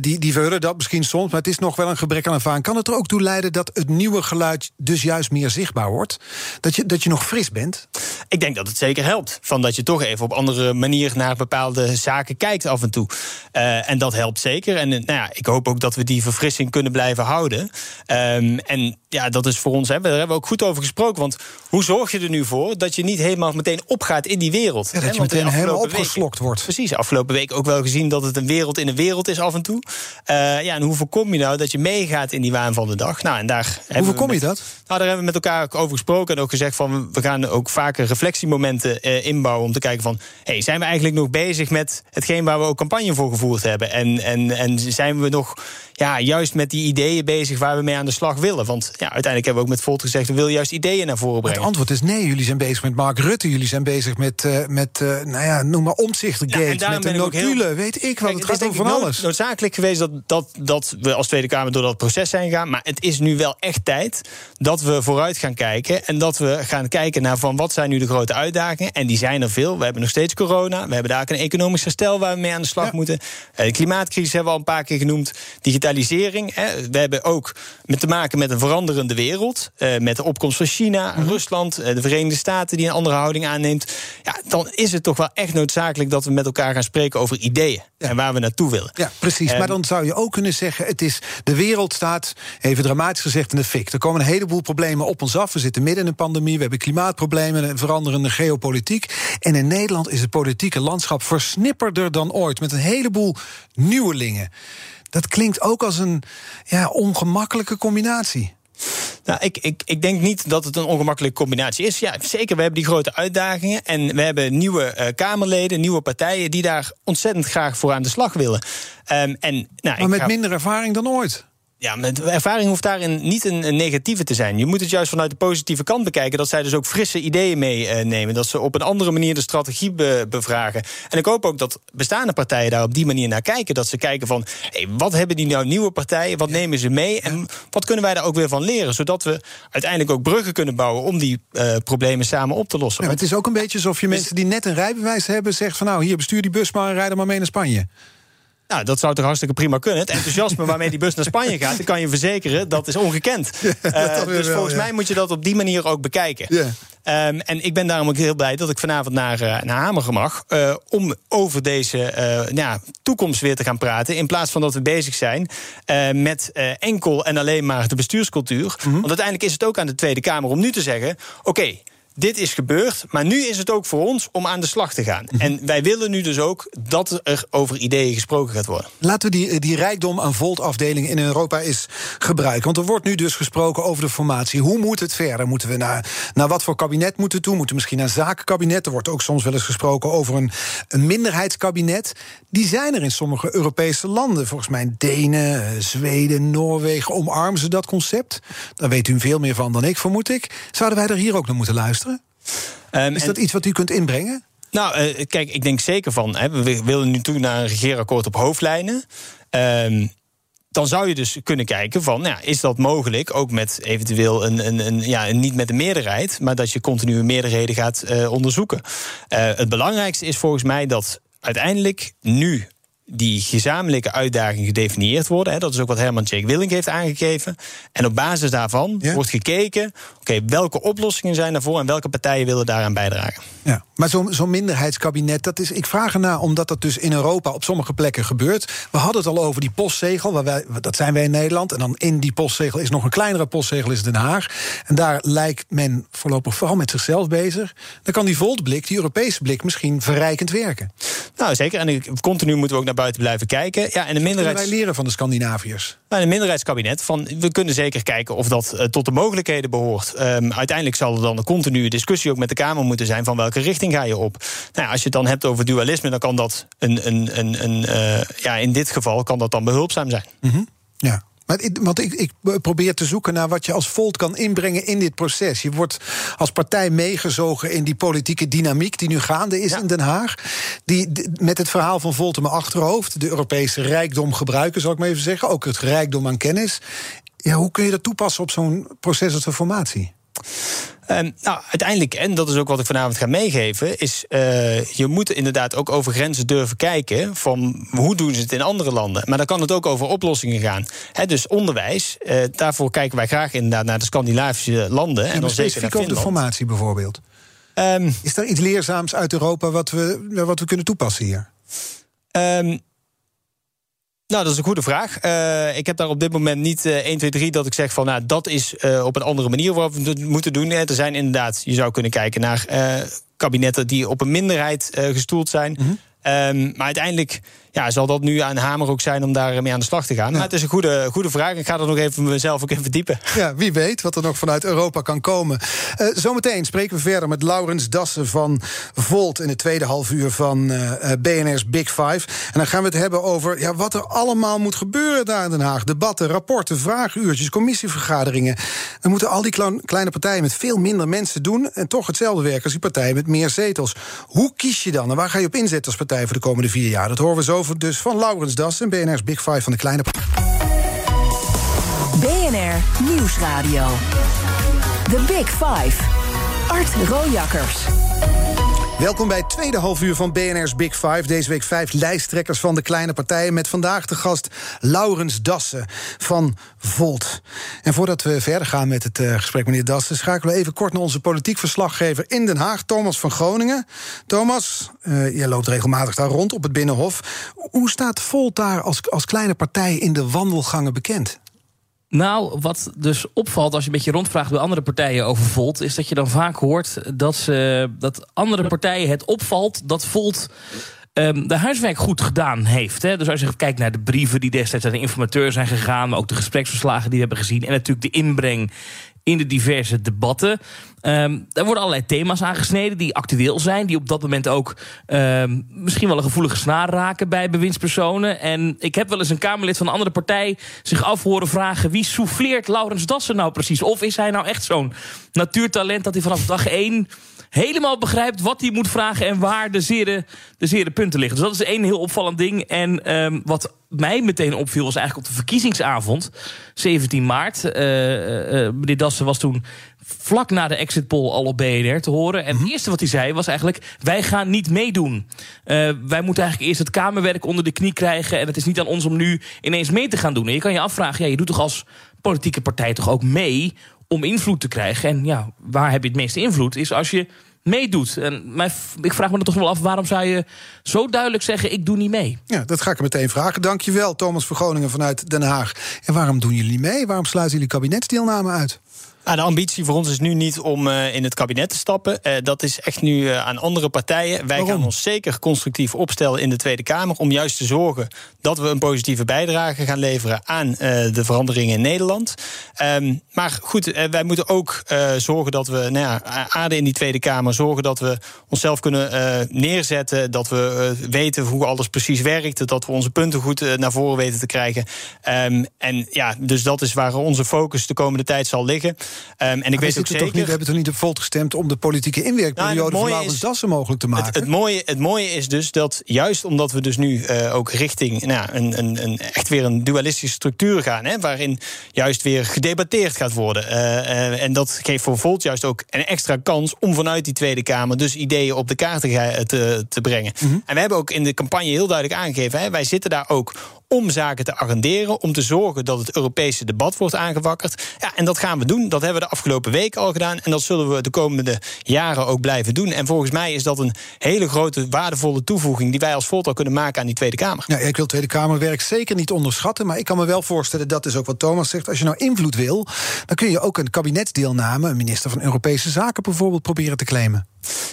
die, die verhullen dat misschien soms, maar het is nog wel een gebrek aan ervaring. Kan het er ook toe leiden dat het nieuwe geluid dus juist meer zichtbaar wordt? Dat je, dat je nog fris bent? Ik denk dat het zeker helpt. Van dat je toch even op andere manier naar bepaalde zaken kijkt af en toe. Uh, en dat helpt zeker. En uh, nou ja, ik hoop ook dat we die verfrissing kunnen blijven houden. Um, en ja, dat is voor ons, hè, daar hebben we ook goed over gesproken. Want hoe zorg je er nu voor dat je niet helemaal meteen opgaat in die wereld? Ja, dat je meteen helemaal opgeslokt wordt. Precies, afgelopen week ook wel gezien dat het een wereld in een wereld is af en toe. Uh, ja, en hoe voorkom je nou dat je meegaat in die waan van de dag? Nou, en daar hoe voorkom je dat? Nou, daar hebben we met elkaar over gesproken en ook gezegd van we gaan ook vaker reflectiemomenten uh, inbouwen om te kijken van hey, zijn we eigenlijk nog bezig met hetgeen waar we ook campagne voor gevoerd hebben? En, en, en zijn we nog ja, juist met die ideeën bezig waar we mee aan de slag willen? Want ja, uiteindelijk hebben we ook met Volt gezegd... we willen juist ideeën naar voren brengen. Het antwoord is nee. Jullie zijn bezig met Mark Rutte. Jullie zijn bezig met, uh, met uh, nou ja, noem maar omzichtergate. Ja, met de notulen, heel... weet ik wel. Het gaat over van alles. noodzakelijk geweest dat, dat, dat we als Tweede Kamer... door dat proces zijn gegaan. Maar het is nu wel echt tijd dat we vooruit gaan kijken... en dat we gaan kijken naar van wat zijn nu de grote uitdagingen. En die zijn er veel. We hebben nog steeds corona. We hebben daar ook een economisch herstel waar we mee aan de slag ja. moeten. Uh, de klimaatcrisis hebben we al een paar keer genoemd. Digitalisering. Hè. We hebben ook met te maken met een veranderende wereld. Uh, met de opkomst van China, mm -hmm. Rusland, uh, de Verenigde Staten die een andere houding aanneemt. Ja, dan is het toch wel echt noodzakelijk dat we met elkaar gaan spreken over ideeën. Ja. En waar we naartoe willen. Ja, precies. Um, maar dan zou je ook kunnen zeggen: het is, de wereld staat, even dramatisch gezegd, in de fik. Er komen een heleboel problemen op ons af. We zitten midden in een pandemie. We hebben klimaatproblemen, een veranderende geopolitiek. En in Nederland is het politieke landschap versnipperder dan ooit. Met een heleboel nieuwelingen. Dat klinkt ook als een ja, ongemakkelijke combinatie. Nou, ik, ik, ik denk niet dat het een ongemakkelijke combinatie is. Ja, zeker, we hebben die grote uitdagingen. En we hebben nieuwe uh, Kamerleden, nieuwe partijen... die daar ontzettend graag voor aan de slag willen. Um, en, nou, maar met ga... minder ervaring dan ooit. Ja, met ervaring hoeft daarin niet een, een, negatieve te zijn. Je moet het juist vanuit de positieve kant bekijken. Dat zij dus ook frisse ideeën meenemen. Dat ze op een andere manier de strategie be, bevragen. En ik hoop ook dat bestaande partijen daar op die manier naar kijken. Dat ze kijken van, hey, wat hebben die nou nieuwe partijen? Wat nemen ze mee? En wat kunnen wij daar ook weer van leren? Zodat we uiteindelijk ook bruggen kunnen bouwen... om die uh, problemen samen op te lossen. Ja, het is ook een beetje alsof je mensen die net een rijbewijs hebben... zegt van, nou, hier, bestuur die bus maar en rijd er maar mee naar Spanje. Nou, dat zou toch hartstikke prima kunnen. Het enthousiasme waarmee die bus naar Spanje gaat, dat kan je verzekeren, dat is ongekend. Ja, uh, dus wel, volgens ja. mij moet je dat op die manier ook bekijken. Ja. Um, en ik ben daarom ook heel blij dat ik vanavond naar, uh, naar Hameren mag. Uh, om over deze ja, toekomst weer te gaan praten. In plaats van dat we bezig zijn met enkel en alleen maar de bestuurscultuur. Mm -hmm. Want uiteindelijk is het ook aan de Tweede Kamer om nu te zeggen: oké. Okay, dit is gebeurd, maar nu is het ook voor ons om aan de slag te gaan. Mhm. En wij willen nu dus ook dat er over ideeën gesproken gaat worden. Laten we die, die rijkdom aan Volt-afdelingen in Europa eens gebruiken. Want er wordt nu dus gesproken over de formatie. Hoe moet het verder? Moeten we naar, naar wat voor kabinet moeten toe? Moeten we misschien naar zakenkabinet? Er wordt ook soms wel eens gesproken over een, een minderheidskabinet. Die zijn er in sommige Europese landen. Volgens mij Denen, eh, Zweden, Noorwegen. Omarmen ze dat concept? Daar weet u veel meer van dan ik, vermoed ik. Zouden wij er hier ook naar moeten luisteren? Um, is dat iets wat u kunt inbrengen? Nou, uh, kijk, ik denk zeker van. Hè, we willen nu toe naar een regeerakkoord op hoofdlijnen. Um, dan zou je dus kunnen kijken van, nou ja, is dat mogelijk? Ook met eventueel een, een, een, ja, niet met een meerderheid, maar dat je continue meerderheden gaat uh, onderzoeken. Uh, het belangrijkste is volgens mij dat uiteindelijk nu die gezamenlijke uitdagingen gedefinieerd worden. Hè, dat is ook wat Herman Jake Willink heeft aangegeven. En op basis daarvan ja. wordt gekeken... oké, welke oplossingen zijn daarvoor... en welke partijen willen daaraan bijdragen. Ja, maar zo'n zo minderheidskabinet, dat is, ik vraag ernaar... omdat dat dus in Europa op sommige plekken gebeurt. We hadden het al over die postzegel, waar wij, dat zijn wij in Nederland... en dan in die postzegel is nog een kleinere postzegel, is Den Haag. En daar lijkt men voorlopig vooral met zichzelf bezig. Dan kan die Voltblik, die Europese blik, misschien verrijkend werken. Nou, zeker. En continu moeten we ook naar buiten blijven kijken. Ja, en de minderheids... wij leren van de Scandinaviërs? Nou, een minderheidskabinet. Van, we kunnen zeker kijken of dat uh, tot de mogelijkheden behoort. Um, uiteindelijk zal er dan een continue discussie ook met de Kamer moeten zijn... van welke richting ga je op. Nou, ja, als je het dan hebt over dualisme, dan kan dat een, een, een, een uh, ja, in dit geval kan dat dan behulpzaam zijn. Mm -hmm. Ja. Maar ik, want ik, ik, probeer te zoeken naar wat je als Volt kan inbrengen in dit proces. Je wordt als partij meegezogen in die politieke dynamiek die nu gaande is ja. in Den Haag. Die, die, met het verhaal van Volt in mijn achterhoofd. De Europese rijkdom gebruiken, zal ik maar even zeggen. Ook het rijkdom aan kennis. Ja, hoe kun je dat toepassen op zo'n proces als de formatie? Um, nou, uiteindelijk, en dat is ook wat ik vanavond ga meegeven, is uh, je moet inderdaad ook over grenzen durven kijken van hoe doen ze het in andere landen. Maar dan kan het ook over oplossingen gaan. He, dus onderwijs, uh, daarvoor kijken wij graag inderdaad naar de Scandinavische landen. Ja, en dan specifiek over de formatie bijvoorbeeld. Um, is er iets leerzaams uit Europa wat we, wat we kunnen toepassen hier? Um, nou, dat is een goede vraag. Uh, ik heb daar op dit moment niet uh, 1, 2, 3 dat ik zeg van nou, dat is uh, op een andere manier wat we het moeten doen. Er zijn inderdaad, je zou kunnen kijken naar kabinetten die op een minderheid gestoeld zijn. Mm -hmm. Um, maar uiteindelijk ja, zal dat nu aan Hamer ook zijn om daarmee aan de slag te gaan. Ja. Maar het is een goede, goede vraag. Ik ga er nog even mezelf ook even verdiepen. Ja, wie weet wat er nog vanuit Europa kan komen. Uh, zometeen spreken we verder met Laurens Dassen van Volt... in het tweede half uur van uh, BNR's Big Five. En dan gaan we het hebben over ja, wat er allemaal moet gebeuren daar in Den Haag. Debatten, rapporten, vragenuurtjes, commissievergaderingen. Dan moeten al die kleine partijen met veel minder mensen doen... en toch hetzelfde werken als die partijen met meer zetels. Hoe kies je dan en waar ga je op inzetten als partij voor de komende vier jaar? Dat horen we zo dus van Laurens Dassen, BNR's Big Five van de kleine... BNR Nieuwsradio. The Big Five. Art Rojakkers. Welkom bij het tweede halfuur van BNR's Big Five. Deze week vijf lijsttrekkers van de kleine partijen... met vandaag de gast Laurens Dassen van Volt. En voordat we verder gaan met het uh, gesprek, meneer Dassen... schakelen we even kort naar onze politiek verslaggever in Den Haag... Thomas van Groningen. Thomas, uh, jij loopt regelmatig daar rond op het Binnenhof. Hoe staat Volt daar als, als kleine partij in de wandelgangen bekend? Nou, wat dus opvalt als je een beetje rondvraagt bij andere partijen over Volt, is dat je dan vaak hoort dat, ze, dat andere partijen het opvalt dat Volt um, de huiswerk goed gedaan heeft. Hè. Dus als je kijkt naar de brieven die destijds aan de informateur zijn gegaan, maar ook de gespreksverslagen die we hebben gezien, en natuurlijk de inbreng in de diverse debatten. Um, er worden allerlei thema's aangesneden die actueel zijn, die op dat moment ook um, misschien wel een gevoelige snaar raken bij bewindspersonen. En ik heb wel eens een Kamerlid van een andere partij zich af horen vragen: wie souffleert Laurens Dassen nou precies? Of is hij nou echt zo'n natuurtalent dat hij vanaf dag één helemaal begrijpt wat hij moet vragen en waar de zere, de zere punten liggen. Dus dat is één heel opvallend ding. En um, wat mij meteen opviel was eigenlijk op de verkiezingsavond, 17 maart. Uh, uh, meneer Dassen was toen vlak na de exit poll al op BNR te horen. En het eerste wat hij zei was eigenlijk: wij gaan niet meedoen. Uh, wij moeten eigenlijk eerst het Kamerwerk onder de knie krijgen. En het is niet aan ons om nu ineens mee te gaan doen. En je kan je afvragen: ja, je doet toch als politieke partij toch ook mee om invloed te krijgen? En ja, waar heb je het meeste invloed? Is als je meedoet. En mij, ik vraag me dan toch wel af, waarom zou je zo duidelijk zeggen... ik doe niet mee? Ja, dat ga ik meteen vragen. Dankjewel, Thomas van Groningen vanuit Den Haag. En waarom doen jullie niet mee? Waarom sluiten jullie kabinetsdeelname uit? Nou, de ambitie voor ons is nu niet om uh, in het kabinet te stappen. Uh, dat is echt nu uh, aan andere partijen. Wij Waarom? gaan ons zeker constructief opstellen in de Tweede Kamer. Om juist te zorgen dat we een positieve bijdrage gaan leveren aan de veranderingen in Nederland. Um, maar goed, wij moeten ook zorgen dat we nou ja, aarde in die Tweede Kamer. Zorgen dat we onszelf kunnen neerzetten. Dat we weten hoe alles precies werkt. Dat we onze punten goed naar voren weten te krijgen. Um, en ja, dus dat is waar onze focus de komende tijd zal liggen. Um, en ik weet ook zeker. Niet, we hebben toch niet op volt gestemd om de politieke inwerkperiode nou, van Laurens Dassen mogelijk te maken? Het, het, mooie, het mooie is dus dat juist omdat we dus nu uh, ook richting nou, een, een, een, echt weer een dualistische structuur gaan, hè, waarin juist weer gedebatteerd gaat worden. Uh, uh, en dat geeft voor Volt juist ook een extra kans om vanuit die Tweede Kamer dus ideeën op de kaart te, te, te brengen. Mm -hmm. En we hebben ook in de campagne heel duidelijk aangegeven, hè, wij zitten daar ook om zaken te agenderen, om te zorgen dat het Europese debat wordt aangewakkerd. Ja, en dat gaan we doen. Dat hebben we de afgelopen week al gedaan. En dat zullen we de komende jaren ook blijven doen. En volgens mij is dat een hele grote, waardevolle toevoeging die wij als al kunnen maken aan die Tweede Kamer. Ja, ik wil Tweede Kamerwerk zeker niet onderschatten. Maar ik kan me wel voorstellen, dat is ook wat Thomas zegt. Als je nou invloed wil, dan kun je ook een kabinetsdeelname, een minister van Europese Zaken bijvoorbeeld, proberen te claimen.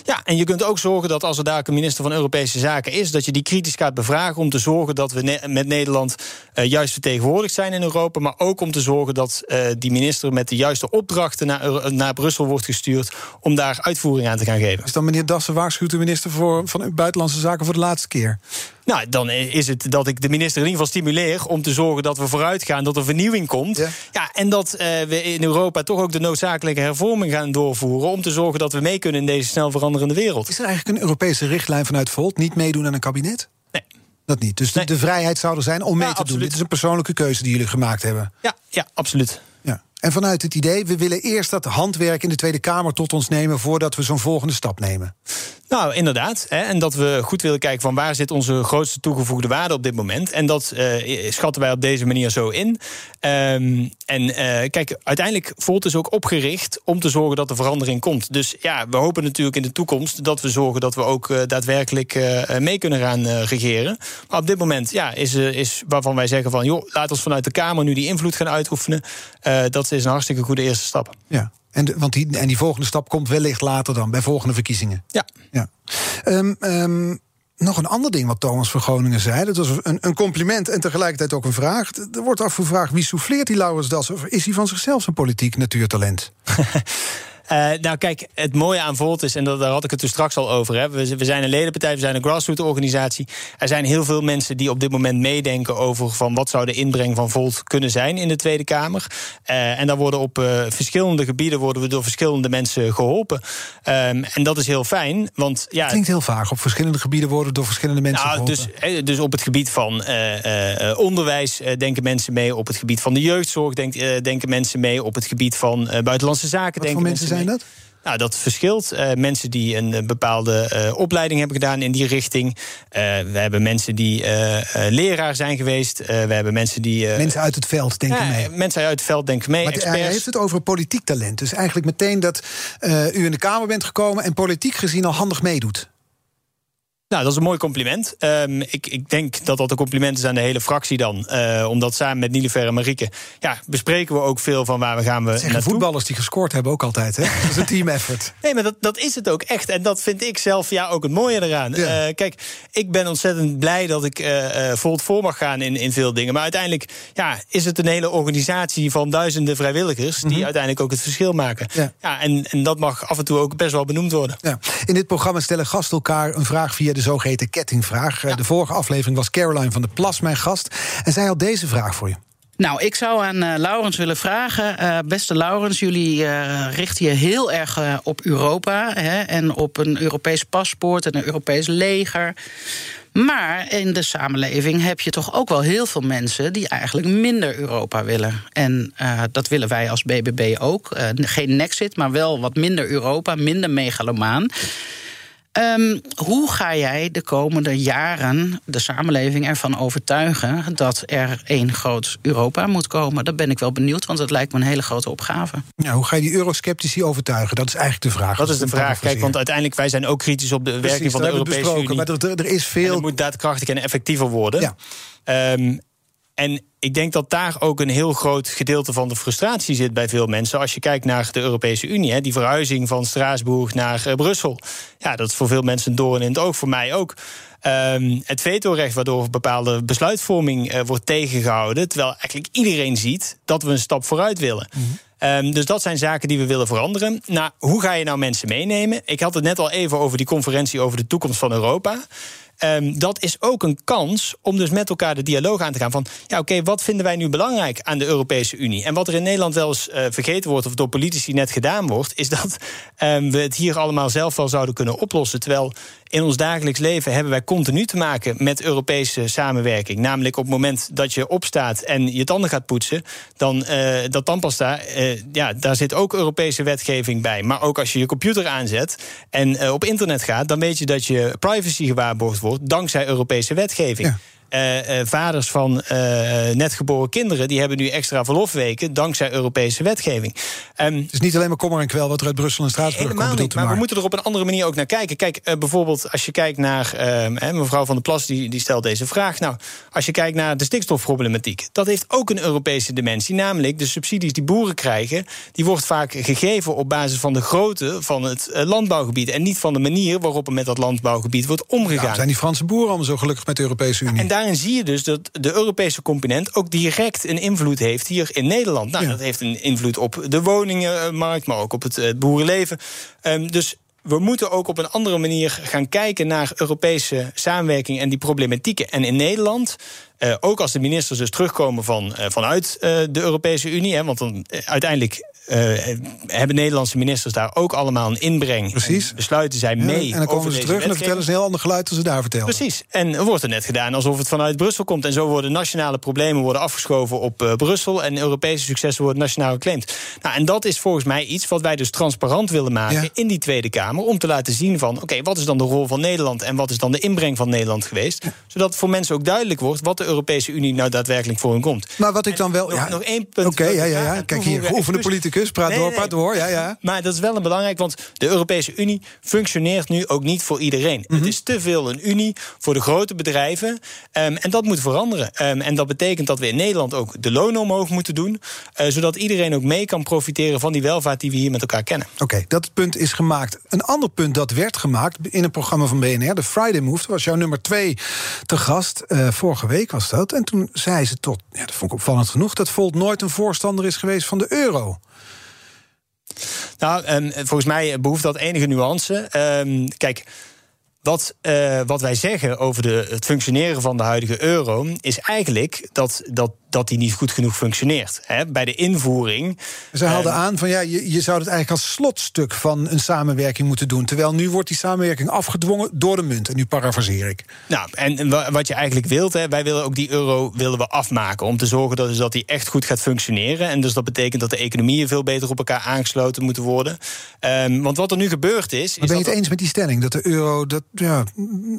Ja, en je kunt ook zorgen dat als er daar een minister van Europese Zaken is, dat je die kritisch gaat bevragen om te zorgen dat we met Nederland uh, juist vertegenwoordigd zijn in Europa. Maar ook om te zorgen dat uh, die minister met de juiste opdrachten naar, naar Brussel wordt gestuurd om daar uitvoering aan te gaan geven. Is dan meneer Dassen waarschuwt de minister voor, van Buitenlandse Zaken voor de laatste keer? Nou, dan is het dat ik de minister in ieder geval stimuleer om te zorgen dat we vooruit gaan, dat er vernieuwing komt. Ja, ja en dat uh, we in Europa toch ook de noodzakelijke hervorming gaan doorvoeren om te zorgen dat we mee kunnen in deze snel veranderende wereld. Is er eigenlijk een Europese richtlijn vanuit Volt niet meedoen aan een kabinet? Nee. Dat niet. Dus nee. de, de, vrijheid zou er zijn om mee ja, te absoluut. doen. Dit is een persoonlijke keuze die jullie gemaakt hebben. Ja, ja absoluut. En vanuit het idee, we willen eerst dat handwerk in de Tweede Kamer tot ons nemen voordat we zo'n volgende stap nemen. Nou, inderdaad. Hè, en dat we goed willen kijken van waar zit onze grootste toegevoegde waarde op dit moment. En dat uh, schatten wij op deze manier zo in. Um, en uh, kijk, uiteindelijk Volt is ook opgericht om te zorgen dat er verandering komt. Dus ja, we hopen natuurlijk in de toekomst dat we zorgen dat we ook uh, daadwerkelijk mee kunnen gaan regeren. Maar op dit moment ja, is, is waarvan wij zeggen van joh, laat ons vanuit de Kamer nu die invloed gaan uitoefenen. dat is een hartstikke goede eerste stap. Ja. En, de, want die, en die volgende stap komt wellicht later dan, bij volgende verkiezingen. Ja. ja. Um, um, nog een ander ding wat Thomas van Groningen zei. Dat was een, een, compliment en tegelijkertijd ook een vraag. Er wordt afgevraagd wie souffleert die Laurens Das? Of is hij van zichzelf zo'n politiek natuurtalent? Uh, nou, kijk, het mooie aan Volt is, en dat, daar had ik het er straks al over. Hè, we, we, zijn een ledenpartij, we zijn een grassroots organisatie. Er zijn heel veel mensen die op dit moment meedenken over van wat zou de inbreng van Volt kunnen zijn in de Tweede Kamer. Uh, en daar worden op uh, verschillende gebieden worden we door verschillende mensen geholpen. Um, en dat is heel fijn. Want ja. Het klinkt heel vaag. Op verschillende gebieden worden door verschillende mensen nou, geholpen. Dus, dus op het gebied van onderwijs denken mensen mee. Op het gebied van de jeugdzorg denk, denken mensen mee. Op het gebied van buitenlandse zaken wat denken mensen zijn dat? Nou, dat verschilt. Uh, mensen die een, een bepaalde uh, opleiding hebben gedaan in die richting. Uh, we hebben mensen die leraar zijn geweest. we hebben mensen die. mensen uit het veld denken mee. Mensen uit het veld denken mee. Maar experts. hij heeft het over politiek talent. Dus eigenlijk meteen dat u in de Kamer bent gekomen en politiek gezien al handig meedoet. Nou, dat is een mooi compliment. Um, ik, ik, denk dat dat een compliment is aan de hele fractie dan. Uh, omdat samen met Nilever en Marieke... ja, bespreken we ook veel van waar we gaan we Zeggen voetballers die gescoord hebben ook altijd, hè? Dat is een team effort. nee, maar dat, dat is het ook echt. En dat vind ik zelf ja, ook het mooie eraan. Ja. Uh, kijk, ik ben ontzettend blij dat ik uh, vol voor mag gaan in, in veel dingen. Maar uiteindelijk ja, is het een hele organisatie van duizenden vrijwilligers... die mm -hmm. uiteindelijk ook het verschil maken. Ja. ja en, en dat mag af en toe ook best wel benoemd worden. Ja. In dit programma stellen gasten elkaar een vraag via de zogeheten kettingvraag. Ja. De vorige aflevering was Caroline van der Plas mijn gast. En zij had deze vraag voor je. Nou, ik zou aan uh, Laurens willen vragen. Uh, beste Laurens, jullie uh, richten je heel erg op Europa. Hè, en op een Europees paspoort en een Europees leger. Maar in de samenleving heb je toch ook wel heel veel mensen die eigenlijk minder Europa willen. En uh, dat willen wij als BBB ook. Uh, geen Nexit, maar wel wat minder Europa, minder megalomaan. Um, hoe ga jij de komende jaren de samenleving ervan overtuigen dat er één groot Europa moet komen? Daar ben ik wel benieuwd, want dat lijkt me een hele grote opgave. Ja, hoe ga je die eurosceptici overtuigen? Dat is eigenlijk de vraag. Dat is de vraag. Kijk, want uiteindelijk wij zijn ook kritisch op de Precies, werking van de Europese Unie. Maar er, er is veel. En het moet daadkrachtig en effectiever worden. Ja. Um, en ik denk dat daar ook een heel groot gedeelte van de frustratie zit bij veel mensen. Als je kijkt naar de Europese Unie, hè, die verhuizing van Straatsburg naar uh, Brussel. Ja, dat is voor veel mensen een doorn in het oog, voor mij ook. Um, het vetorecht, waardoor bepaalde besluitvorming uh, wordt tegengehouden. Terwijl eigenlijk iedereen ziet dat we een stap vooruit willen. Mm -hmm. Um, dus dat zijn zaken die we willen veranderen. Nou, hoe ga je nou mensen meenemen? Ik had het net al even over die conferentie over de toekomst van Europa. Um, dat is ook een kans om dus met elkaar de dialoog aan te gaan van... ja, oké, wat vinden wij nu belangrijk aan de Europese Unie? En wat er in Nederland wel eens uh, vergeten wordt... of door politici net gedaan wordt... is dat um, we het hier allemaal zelf wel zouden kunnen oplossen. Terwijl in ons dagelijks leven hebben wij continu te maken met Europese samenwerking. Namelijk op het moment dat je opstaat en je tanden gaat poetsen... dan uh, dat tandpasta, uh, ja, daar zit ook Europese wetgeving bij. Maar ook als je je computer aanzet en uh, op internet gaat... dan weet je dat je privacy gewaarborgd wordt dankzij Europese wetgeving. Uh, uh, vaders van uh, net geboren kinderen... die hebben nu extra verlofweken dankzij Europese wetgeving. Um, het is niet alleen maar kommer en kwel wat er uit Brussel en Straatsburg komt. Niet, maar, maar we moeten er op een andere manier ook naar kijken. Kijk, bijvoorbeeld als je kijkt naar... Ehm, mevrouw Van der Plas die, die stelt deze vraag. Nou, als je kijkt naar de stikstofproblematiek... dat heeft ook een Europese dimensie. Namelijk de subsidies die boeren krijgen... die wordt vaak gegeven op basis van de grootte van het landbouwgebied... en niet van de manier waarop er met dat landbouwgebied wordt omgegaan. Nou, zijn die Franse boeren allemaal zo gelukkig met de Europese Unie? Daarin zie je dus dat de Europese component ook direct een invloed heeft hier in Nederland. Nou, ja. dat heeft een invloed op de woningenmarkt, maar ook op het, het boerenleven. Um, dus we moeten ook op een andere manier gaan kijken naar Europese samenwerking en die problematieken. En in Nederland, uh, ook als de ministers dus terugkomen van, uh, vanuit de Europese Unie, hè, want dan uiteindelijk hebben Nederlandse ministers daar ook allemaal een inbreng. Precies. En besluiten zij mee. Ja, en dan komen ze terug en dan vertellen ze een heel ander geluid dan ze daar vertellen. Precies. En er wordt er net gedaan alsof het vanuit Brussel komt. En zo worden nationale problemen worden afgeschoven op uh, Brussel. En Europese successen worden nationaal geclaimd. Nou, en dat is volgens mij iets wat wij dus transparant willen maken ja. in die Tweede Kamer. Om te laten zien van, oké, okay, wat is dan de rol van Nederland en wat is dan de inbreng van Nederland geweest? Ja. Zodat voor mensen ook duidelijk wordt wat de Europese Unie nou daadwerkelijk voor hen komt. Maar wat ik dan wel. Nog, nog één punt. Oké, okay, ja, ja, ja. Kijk hier, geoefende politicus, praat nee, door, praat door. Ja, ja. Maar dat is wel een belangrijk, want de Europese Unie functioneert nu ook niet voor iedereen. Mm -hmm. Het is te veel een Unie voor de grote bedrijven. Um, en dat moet veranderen. Um, en dat betekent dat we in Nederland ook de lonen omhoog moeten doen. Uh, zodat iedereen ook mee kan profiteren van die welvaart die we hier met elkaar kennen. Oké, okay, dat punt is gemaakt. Een ander punt dat werd gemaakt in een programma van BNR, de Friday Move. Dat was jouw nummer twee te gast. Uh, vorige week was dat. En toen zei ze tot, ja, dat vond ik opvallend genoeg, dat Volt nooit een voorstander is geweest van de euro. Nou, um, volgens mij behoeft dat enige nuance. Um, kijk. Wat, uh, wat wij zeggen over de, het functioneren van de huidige euro is eigenlijk dat, dat dat die niet goed genoeg functioneert. Hè, bij de invoering. Ze haalden uh, aan van ja, je, je zou het eigenlijk als slotstuk van een samenwerking moeten doen. Terwijl nu wordt die samenwerking afgedwongen door de munt. En nu parafraseer ik. Nou, en wat je eigenlijk wilt, hè, wij willen ook die euro willen we afmaken. Om te zorgen dat, dus dat die echt goed gaat functioneren. En dus dat betekent dat de economieën veel beter op elkaar aangesloten moeten worden. Um, want wat er nu gebeurd is. Maar ben je het dat eens met die stelling? Dat de euro, dat, ja,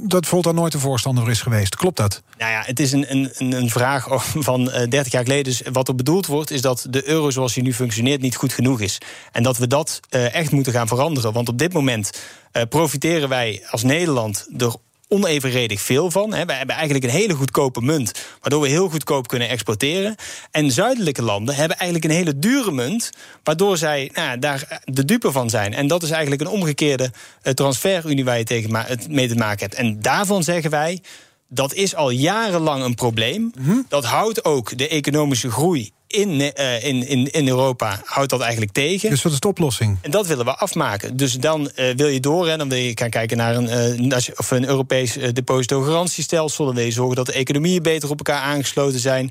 dat Volt daar nooit een voorstander is geweest. Klopt dat? Nou ja, het is een, een, een vraag van. Uh, 30 jaar geleden. Dus wat er bedoeld wordt, is dat de euro zoals hij nu functioneert niet goed genoeg is. En dat we dat uh, echt moeten gaan veranderen. Want op dit moment uh, profiteren wij als Nederland er onevenredig veel van. We hebben eigenlijk een hele goedkope munt, waardoor we heel goedkoop kunnen exporteren. En zuidelijke landen hebben eigenlijk een hele dure munt, waardoor zij nou, daar de dupe van zijn. En dat is eigenlijk een omgekeerde transferunie waar je mee te maken hebt. En daarvan zeggen wij dat is al jarenlang een probleem. Mm -hmm. Dat houdt ook de economische groei in, uh, in, in, in Europa houdt dat eigenlijk tegen. Dus wat is de oplossing? En dat willen we afmaken. Dus dan uh, wil je door en dan wil je gaan kijken naar een, uh, of een Europees depositogarantiestelsel. Dan wil je zorgen dat de economieën beter op elkaar aangesloten zijn.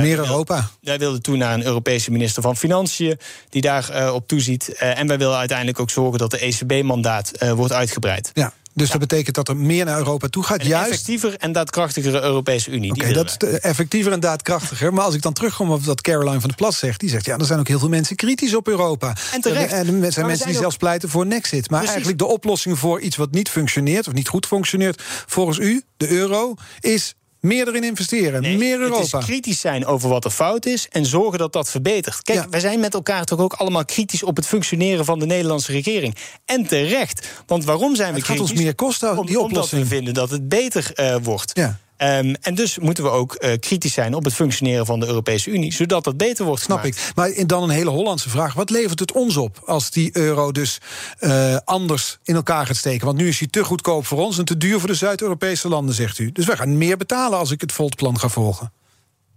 Meer Europa. Wij wilden toen naar een Europese minister van Financiën die daar op toeziet. en wij willen uiteindelijk ook zorgen dat de ECB-mandaat wordt uitgebreid. Ja. Dus ja. dat betekent dat er meer naar Europa toe gaat. Een juist... effectiever en daadkrachtigere Europese Unie. Oké, okay, dat is de, effectiever en daadkrachtiger. Maar als ik dan terugkom op wat Caroline van der Plas zegt... die zegt, ja, er zijn ook heel veel mensen kritisch op Europa. En terecht. En er zijn maar mensen zijn die ook... zelfs pleiten voor Nexit. Maar Precies. eigenlijk de oplossing voor iets wat niet functioneert... of niet goed functioneert, volgens u, de euro... is meer erin investeren, nee, meer Europa. Het is kritisch zijn over wat er fout is en zorgen dat dat verbetert. Kijk, ja. wij zijn met elkaar toch ook allemaal kritisch op het functioneren van de Nederlandse regering. En terecht. Want waarom zijn we het kritisch? Het gaat ons meer kosten, die Om, oplossing. Omdat we vinden dat het beter uh, wordt. Ja. Ehm, en dus moeten we ook uh, kritisch zijn op het functioneren van de Europese Unie, zodat dat beter wordt Snap gemaakt. ik. Maar dan een hele Hollandse vraag. Wat levert het ons op als die euro dus uh, anders in elkaar gaat steken? Want nu is hij te goedkoop voor ons en te duur voor de Zuid-Europese landen, zegt u. Dus wij gaan meer betalen als ik het Volt-plan ga volgen.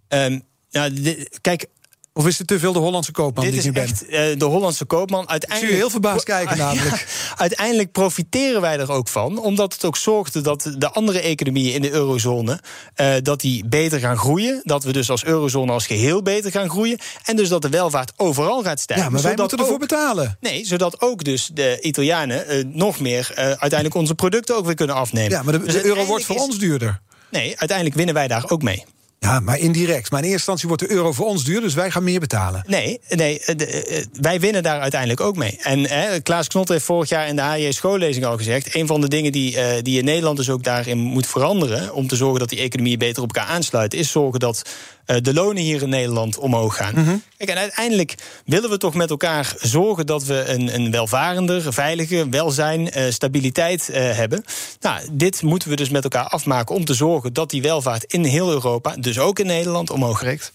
Um, nou, kijk, of is het te veel de Hollandse koopman Dit die is nu echt uh, de Hollandse koopman. Uiteindelijk, zie je heel verbaasd kijken namelijk. Ja, uiteindelijk profiteren wij er ook van. Omdat het ook zorgde dat de andere economieën in de eurozone... Uh, dat die beter gaan groeien. Dat we dus als eurozone als geheel beter gaan groeien. En dus dat de welvaart overal gaat stijgen. Ja, maar wij moeten ervoor ook, betalen. Nee, zodat ook dus de Italianen uh, nog meer... uiteindelijk onze producten ook weer kunnen afnemen. Ja, maar de, dus de euro wordt voor is, ons duurder. Nee, uiteindelijk winnen wij daar ook mee. Ja, maar indirect. Maar in eerste instantie wordt de euro voor ons duur, dus wij gaan meer betalen. Nee, nee de, wij winnen daar uiteindelijk ook mee. En hè, Klaas Knot heeft vorig jaar in de HJ schoollezing al gezegd... een van de dingen die, uh, die in Nederland dus ook daarin moet veranderen... om te zorgen dat die economieën beter op elkaar aansluiten... is zorgen dat de lonen hier in Nederland omhoog gaan. Mhm. Kijk, en uiteindelijk willen we toch met elkaar zorgen... dat we een, een welvarender, veiliger, welzijn, uh, stabiliteit hebben. Nou, dit moeten we dus met elkaar afmaken om te zorgen... dat die welvaart in heel Europa, dus ook in Nederland, omhoog reikt.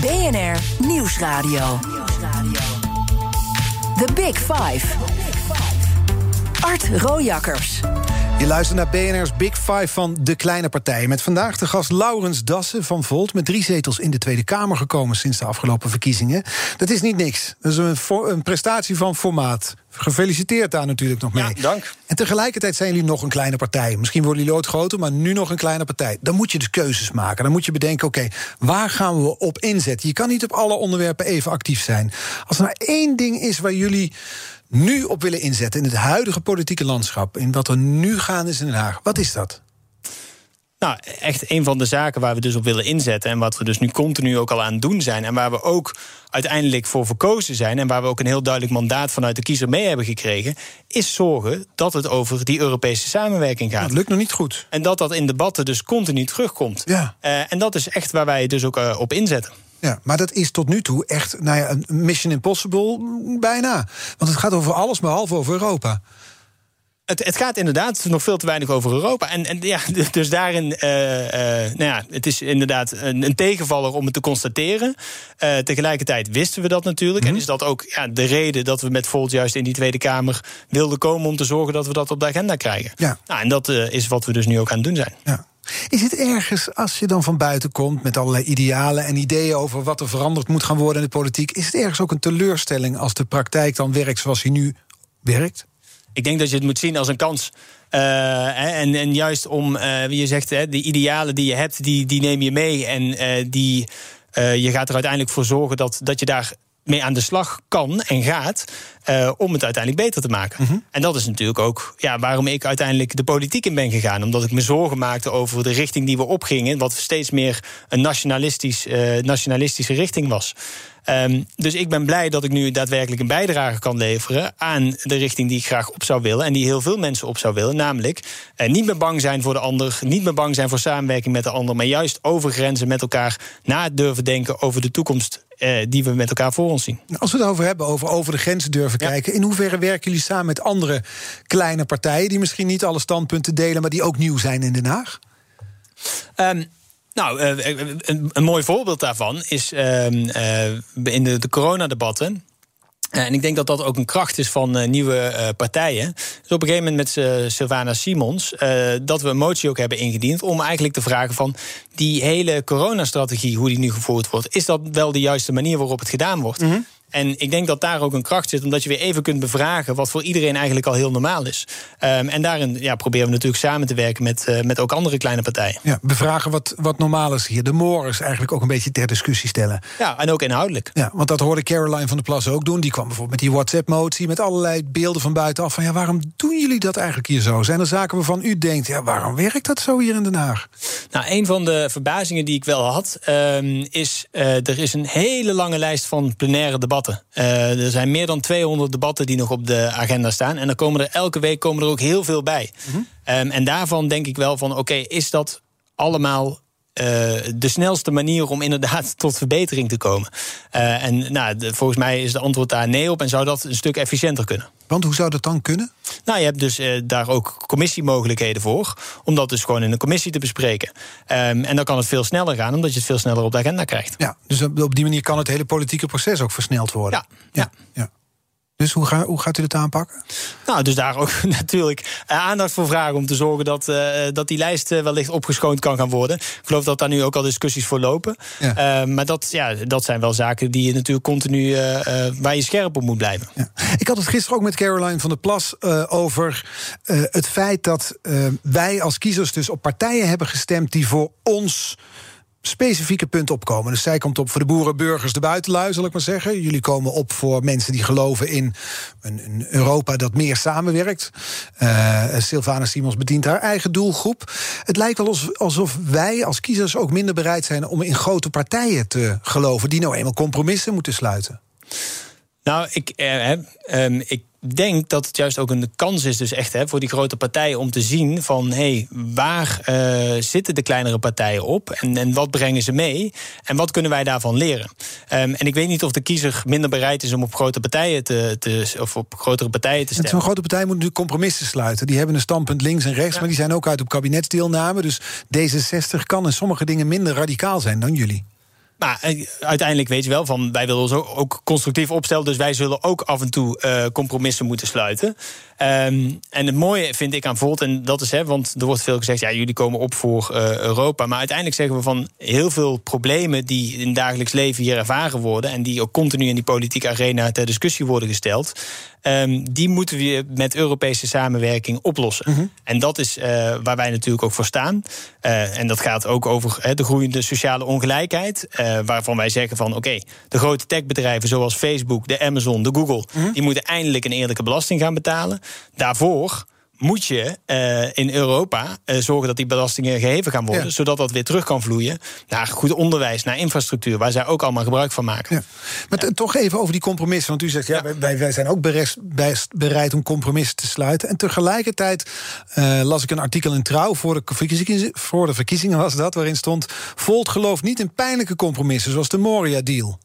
BNR Nieuwsradio. The Big Five. Art Rojakkers. Je luistert naar BNR's Big Five van de kleine partijen. Met vandaag de gast Laurens Dassen van Volt... met drie zetels in de Tweede Kamer gekomen sinds de afgelopen verkiezingen. Dat is niet niks. Dat is een, een prestatie van formaat. Gefeliciteerd daar natuurlijk nog mee. Ja, dank. En tegelijkertijd zijn jullie nog een kleine partij. Misschien worden jullie ooit groter, maar nu nog een kleine partij. Dan moet je dus keuzes maken. Dan moet je bedenken, oké, okay, waar gaan we op inzetten? Je kan niet op alle onderwerpen even actief zijn. Als er nou één ding is waar jullie nu op willen inzetten... in het huidige politieke landschap, in wat er nu gaande is in Den Haag... wat is dat? Nou, echt een van de zaken waar we dus op willen inzetten... en wat we dus nu continu ook al aan het doen zijn... en waar we ook uiteindelijk voor verkozen zijn... en waar we ook een heel duidelijk mandaat vanuit de kiezer mee hebben gekregen... is zorgen dat het over die Europese samenwerking gaat. Dat lukt nog niet goed. En dat dat in debatten dus continu terugkomt. Ja. Uh, en dat is echt waar wij dus ook uh, op inzetten. Ja, maar dat is tot nu toe echt nou ja, een Mission Impossible bijna. Want het gaat over alles behalve over Europa. Het, het, gaat inderdaad nog veel te weinig over Europa. En, en ja, dus daarin, uh, uh, nou ja, het is inderdaad een, een tegenvaller om het te constateren. Uh, tegelijkertijd wisten we dat natuurlijk. En is dat ook ja, de reden dat we met Volt juist in die Tweede Kamer wilden komen om te zorgen dat we dat op de agenda krijgen. Ja. Nou, en dat is wat we dus nu ook aan het doen zijn. Ja. Is het ergens, als je dan van buiten komt met allerlei idealen en ideeën over wat er veranderd moet gaan worden in de politiek, is het ergens ook een teleurstelling als de praktijk dan werkt zoals hij nu werkt? Ik denk dat je het moet zien als een kans. Uh, en, en juist om, wie je zegt, de idealen die je hebt, die, die neem je mee. En uh, die, je gaat er uiteindelijk voor zorgen dat, dat je daar mee aan de slag kan en gaat. Uh, om het uiteindelijk beter te maken. Mm-hmm. En dat is natuurlijk ook ja, waarom ik uiteindelijk de politiek in ben gegaan. Omdat ik me zorgen maakte over de richting die we opgingen. Wat steeds meer een nationalistisch, uh, nationalistische richting was. Um, dus ik ben blij dat ik nu daadwerkelijk een bijdrage kan leveren aan de richting die ik graag op zou willen. En die heel veel mensen op zou willen. Namelijk uh, niet meer bang zijn voor de ander. Niet meer bang zijn voor samenwerking met de ander. Maar juist over grenzen met elkaar na durven denken over de toekomst uh, die we met elkaar voor ons zien. Als we het over hebben, over over de grenzen durven ja. kijken. In hoeverre werken jullie samen met andere kleine partijen die misschien niet alle standpunten delen, maar die ook nieuw zijn in Den Haag? Um, nou, uh, een, een, mooi voorbeeld daarvan is uh, in de, de coronadebatten. En ik denk dat dat ook een kracht is van nieuwe partijen. Dus op een gegeven moment met Sylvana Simons... dat we een motie ook hebben ingediend... om eigenlijk te vragen van die hele coronastrategie... hoe die nu gevoerd wordt... is dat wel de juiste manier waarop het gedaan wordt? Mm-hmm. En ik denk dat daar ook een kracht zit, omdat je weer even kunt bevragen wat voor iedereen eigenlijk al heel normaal is. Um, en daarin ja, proberen we natuurlijk samen te werken met, uh, met ook andere kleine partijen. Ja, bevragen wat, wat normaal is hier. De mores eigenlijk ook een beetje ter discussie stellen. Ja, en ook inhoudelijk. Ja, want dat hoorde Caroline van der Plas ook doen. Die kwam bijvoorbeeld met die WhatsApp-motie, met allerlei beelden van buitenaf. Van ja, waarom doen jullie dat eigenlijk hier zo? Zijn er zaken waarvan u denkt, ja, waarom werkt dat zo hier in Den Haag? Nou, een van de verbazingen die ik wel had, um, is uh, er is een hele lange lijst van plenaire debatten. Uh, er zijn meer dan 200 debatten die nog op de agenda staan. En er komen er elke week komen er ook heel veel bij. Mhm. Um, en daarvan denk ik wel van, oké, okay, is dat allemaal de snelste manier om inderdaad tot verbetering te komen? Uh, en nou, volgens mij is de antwoord daar nee op en zou dat een stuk efficiënter kunnen. Want hoe zou dat dan kunnen? Nou, je hebt dus uh, daar ook commissiemogelijkheden voor. Om dat dus gewoon in een commissie te bespreken. Um, en dan kan het veel sneller gaan, omdat je het veel sneller op de agenda krijgt. Ja, dus op die manier kan het hele politieke proces ook versneld worden. ja. ja. ja. Dus hoe, ga, hoe gaat u dat aanpakken? Nou, dus daar ook natuurlijk aandacht voor vragen om te zorgen dat, uh, dat die lijst uh, wellicht opgeschoond kan gaan worden. Ik geloof dat daar nu ook al discussies voor lopen. Ja. Uh, maar dat, ja, dat zijn wel zaken die je natuurlijk continu waar je scherp op moet blijven. Ja. Ik had het gisteren ook met Caroline van der Plas over het feit dat wij als kiezers dus op partijen hebben gestemd die voor ons specifieke punten opkomen. Dus zij komt op voor de boerenburgers, de buitenlui, zal ik maar zeggen. Jullie komen op voor mensen die geloven in een, een Europa dat meer samenwerkt. Uh, Sylvana Simons bedient haar eigen doelgroep. Het lijkt wel alsof wij als kiezers ook minder bereid zijn om in grote partijen te geloven, die nou eenmaal compromissen moeten sluiten. Nou, ik, eh, eh, ik denk dat het juist ook een kans is, dus echt hè, voor die grote partijen om te zien van hé, hey, waar uh, zitten de kleinere partijen op en, en wat brengen ze mee en wat kunnen wij daarvan leren. Um, en ik weet niet of de kiezer minder bereid is om op grote partijen te, te of op grotere partijen te stemmen. Zo'n grote partij moet natuurlijk compromissen sluiten. Die hebben een standpunt links en rechts, ja. maar die zijn ook uit op kabinetsdeelname. Dus D66 kan in sommige dingen minder radicaal zijn dan jullie. Maar eh, uiteindelijk weet je wel van wij willen ons ook constructief opstellen. Dus wij zullen ook af en toe uh, compromissen moeten sluiten. Um, en het mooie vind ik aan Volt, en dat is, hè, want er wordt veel gezegd, ja, jullie komen op voor uh, Europa. Maar uiteindelijk zeggen we van heel veel problemen die in dagelijks leven hier ervaren worden. En die ook continu in die politieke arena ter discussie worden gesteld. Um, die moeten we met Europese samenwerking oplossen. Mm -hmm. En dat is uh, waar wij natuurlijk ook voor staan. Uh, en dat gaat ook over he, de groeiende sociale ongelijkheid. Uh, waarvan wij zeggen van oké, okay, de grote techbedrijven zoals Facebook, de Amazon, de Google, mm -hmm. die moeten eindelijk een eerlijke belasting gaan betalen. Daarvoor moet je uh, in Europa uh, zorgen dat die belastingen geheven gaan worden, ja. zodat dat weer terug kan vloeien naar goed onderwijs, naar infrastructuur, waar zij ook allemaal gebruik van maken. Ja. Maar ja. toch even over die compromissen, want u zegt ja, wij, wij zijn ook bereid, bereid om compromissen te sluiten. En tegelijkertijd uh, las ik een artikel in Trouw voor de, verkiezingen, voor de verkiezingen was dat, waarin stond: Volt gelooft niet in pijnlijke compromissen zoals de Moria-deal.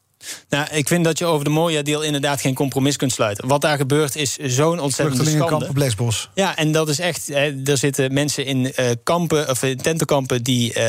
Nou, ik vind dat je over de Moria-deal inderdaad geen compromis kunt sluiten. Wat daar gebeurt is zo'n ontzettende schande. op Lesbos. Ja, en dat is echt... Hè, er zitten mensen in uh, kampen, of in tentenkampen die uh,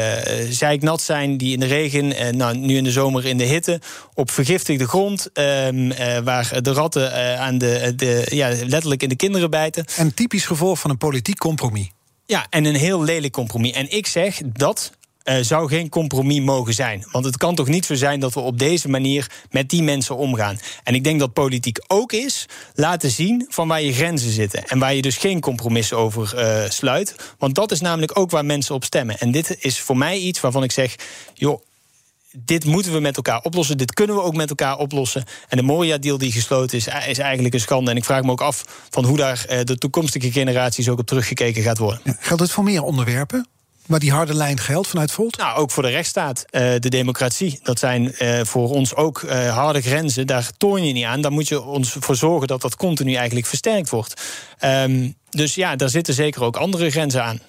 zeiknat zijn... die in de regen, uh, nou, nu in de zomer in de hitte... op vergiftigde grond, um, waar de ratten aan de, de, ja, letterlijk in de kinderen bijten. En typisch gevolg van een politiek compromis. Ja, en een heel lelijk compromis. En ik zeg dat uh, zou geen compromis mogen zijn. Want het kan toch niet zo zijn dat we op deze manier met die mensen omgaan. En ik denk dat politiek ook is laten zien van waar je grenzen zitten. En waar je dus geen compromissen over uh, sluit. Want dat is namelijk ook waar mensen op stemmen. En dit is voor mij iets waarvan ik zeg: joh. Dit moeten we met elkaar oplossen. Dit kunnen we ook met elkaar oplossen. En de Moria-deal die gesloten is, is eigenlijk een schande. En ik vraag me ook af van hoe daar de toekomstige generaties ook op teruggekeken gaat worden. Geldt het voor meer onderwerpen? Maar die harde lijn geldt vanuit Volt? Nou, ook voor de rechtsstaat, uh, de democratie. Dat zijn uh, voor ons ook uh, harde grenzen. Daar toon je niet aan. Daar moet je ons voor zorgen dat dat continu eigenlijk versterkt wordt. Um, dus ja, daar zitten zeker ook andere grenzen aan.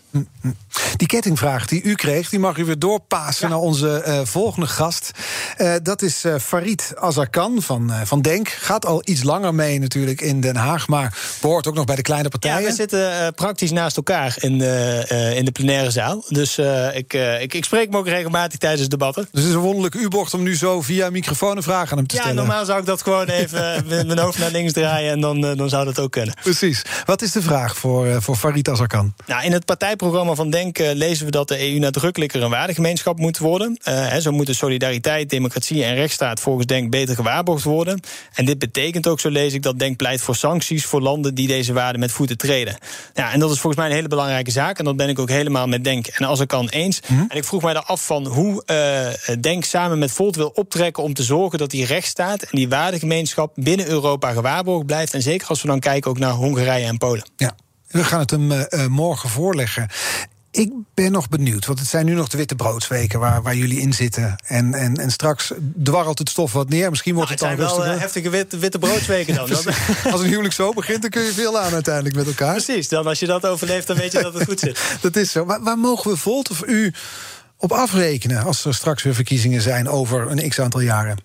Die kettingvraag die u kreeg, die mag u weer doorpassen ja. naar onze uh, volgende gast. Uh, dat is uh, Farid Azarkan van, van Denk. Gaat al iets langer mee natuurlijk in Den Haag, maar behoort ook nog bij de kleine partijen. Ja, we zitten praktisch naast elkaar in de, in de plenaire zaal. Dus ik, ik, ik, spreek me ook regelmatig tijdens debatten. Dus het is een wonderlijke u-bocht om nu zo via microfoon een vraag aan hem te ja, stellen. Ja, normaal zou ik dat gewoon even met mijn hoofd naar links draaien en dan, dan zou dat ook kunnen. Precies. Wat is de vraag voor, voor Farid Azarkan? Nou, in het partijprogramma van Denk uh, lezen we dat de EU nadrukkelijker een waardegemeenschap moet worden. Uh, he, zo moeten solidariteit, democratie en rechtsstaat volgens Denk beter gewaarborgd worden. En dit betekent ook, zo lees ik, dat Denk pleit voor sancties voor landen die deze waarden met voeten treden. Ja, en dat is volgens mij een hele belangrijke zaak. En dat ben ik ook helemaal met Denk en als kan eens. Mm -hmm. En ik vroeg mij daar af van hoe Denk samen met Volt wil optrekken om te zorgen dat die rechtsstaat en die waardegemeenschap binnen Europa gewaarborgd blijft. En zeker als we dan kijken ook naar Hongarije en Polen. Ja. We gaan het hem uh, morgen voorleggen. Ik ben nog benieuwd, want het zijn nu nog de witte broodsweken waar, waar jullie in zitten. En, en, en straks dwarrelt het stof wat neer. Misschien wordt nou, het, het dan zijn wel heftige witte, witte broodsweken dan. als een huwelijk zo begint, dan kun je veel aan uiteindelijk met elkaar. Precies, dan als je dat overleeft, dan weet je dat het goed zit. dat is zo. Waar, waar mogen we Volt of u op afrekenen als er straks weer verkiezingen zijn over een x aantal jaren?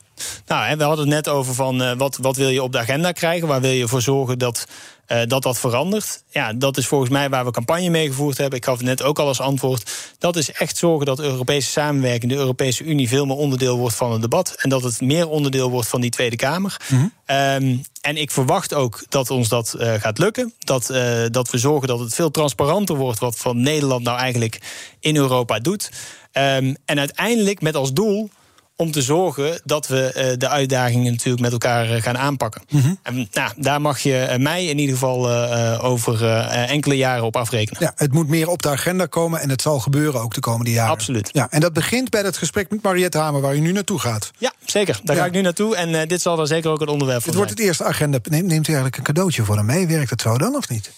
Nou, we hadden het net over van uh, wat, wat wil je op de agenda krijgen? Waar wil je voor zorgen dat uh, dat dat verandert. Ja, dat is volgens mij waar we campagne mee gevoerd hebben. Ik gaf het net ook al als antwoord. Dat is echt zorgen dat Europese samenwerking, de Europese Unie, veel meer onderdeel wordt van het debat. En dat het meer onderdeel wordt van die Tweede Kamer. Mm -hmm. um, en ik verwacht ook dat ons dat uh, gaat lukken. Dat, uh, dat we zorgen dat het veel transparanter wordt wat van Nederland nou eigenlijk in Europa doet. Um, en uiteindelijk met als doel om te zorgen dat we uh, de uitdagingen natuurlijk met elkaar uh, gaan aanpakken. Mm -hmm. En nou, daar mag je uh, mij in ieder geval over enkele jaren op afrekenen. Ja, het moet meer op de agenda komen en het zal gebeuren ook de komende jaren. Absoluut. Ja, en dat begint bij het gesprek met Mariette Hamer, waar u nu naartoe gaat. Ja, zeker. Daar ja. ga ik nu naartoe en dit zal dan zeker ook een onderwerp van Het wordt het eerste agenda. Neemt, neemt u eigenlijk een cadeautje voor hem mee? Werkt het zo dan of niet?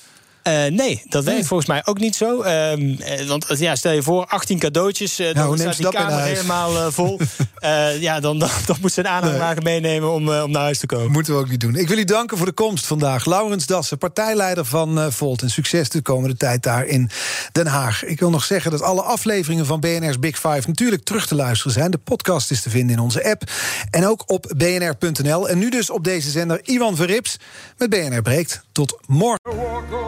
Uh, nee, dat werkt volgens mij ook niet zo. Uh, want ja, stel je voor, 18 cadeautjes, uh, dan staat die kamer helemaal vol. ja, dan, dan, dan moet ze een aanhangwagen nee. meenemen om, om naar huis te komen. Moeten we ook niet doen. Ik wil u danken voor de komst vandaag. Laurens Dassen, partijleider van Volt. En succes de komende tijd daar in Den Haag. Ik wil nog zeggen dat alle afleveringen van BNR's Big Five... natuurlijk terug te luisteren zijn. De podcast is te vinden in onze app. En ook op bnr.nl. En nu dus op deze zender Iwan Verrips met BNR Breekt. Tot morgen.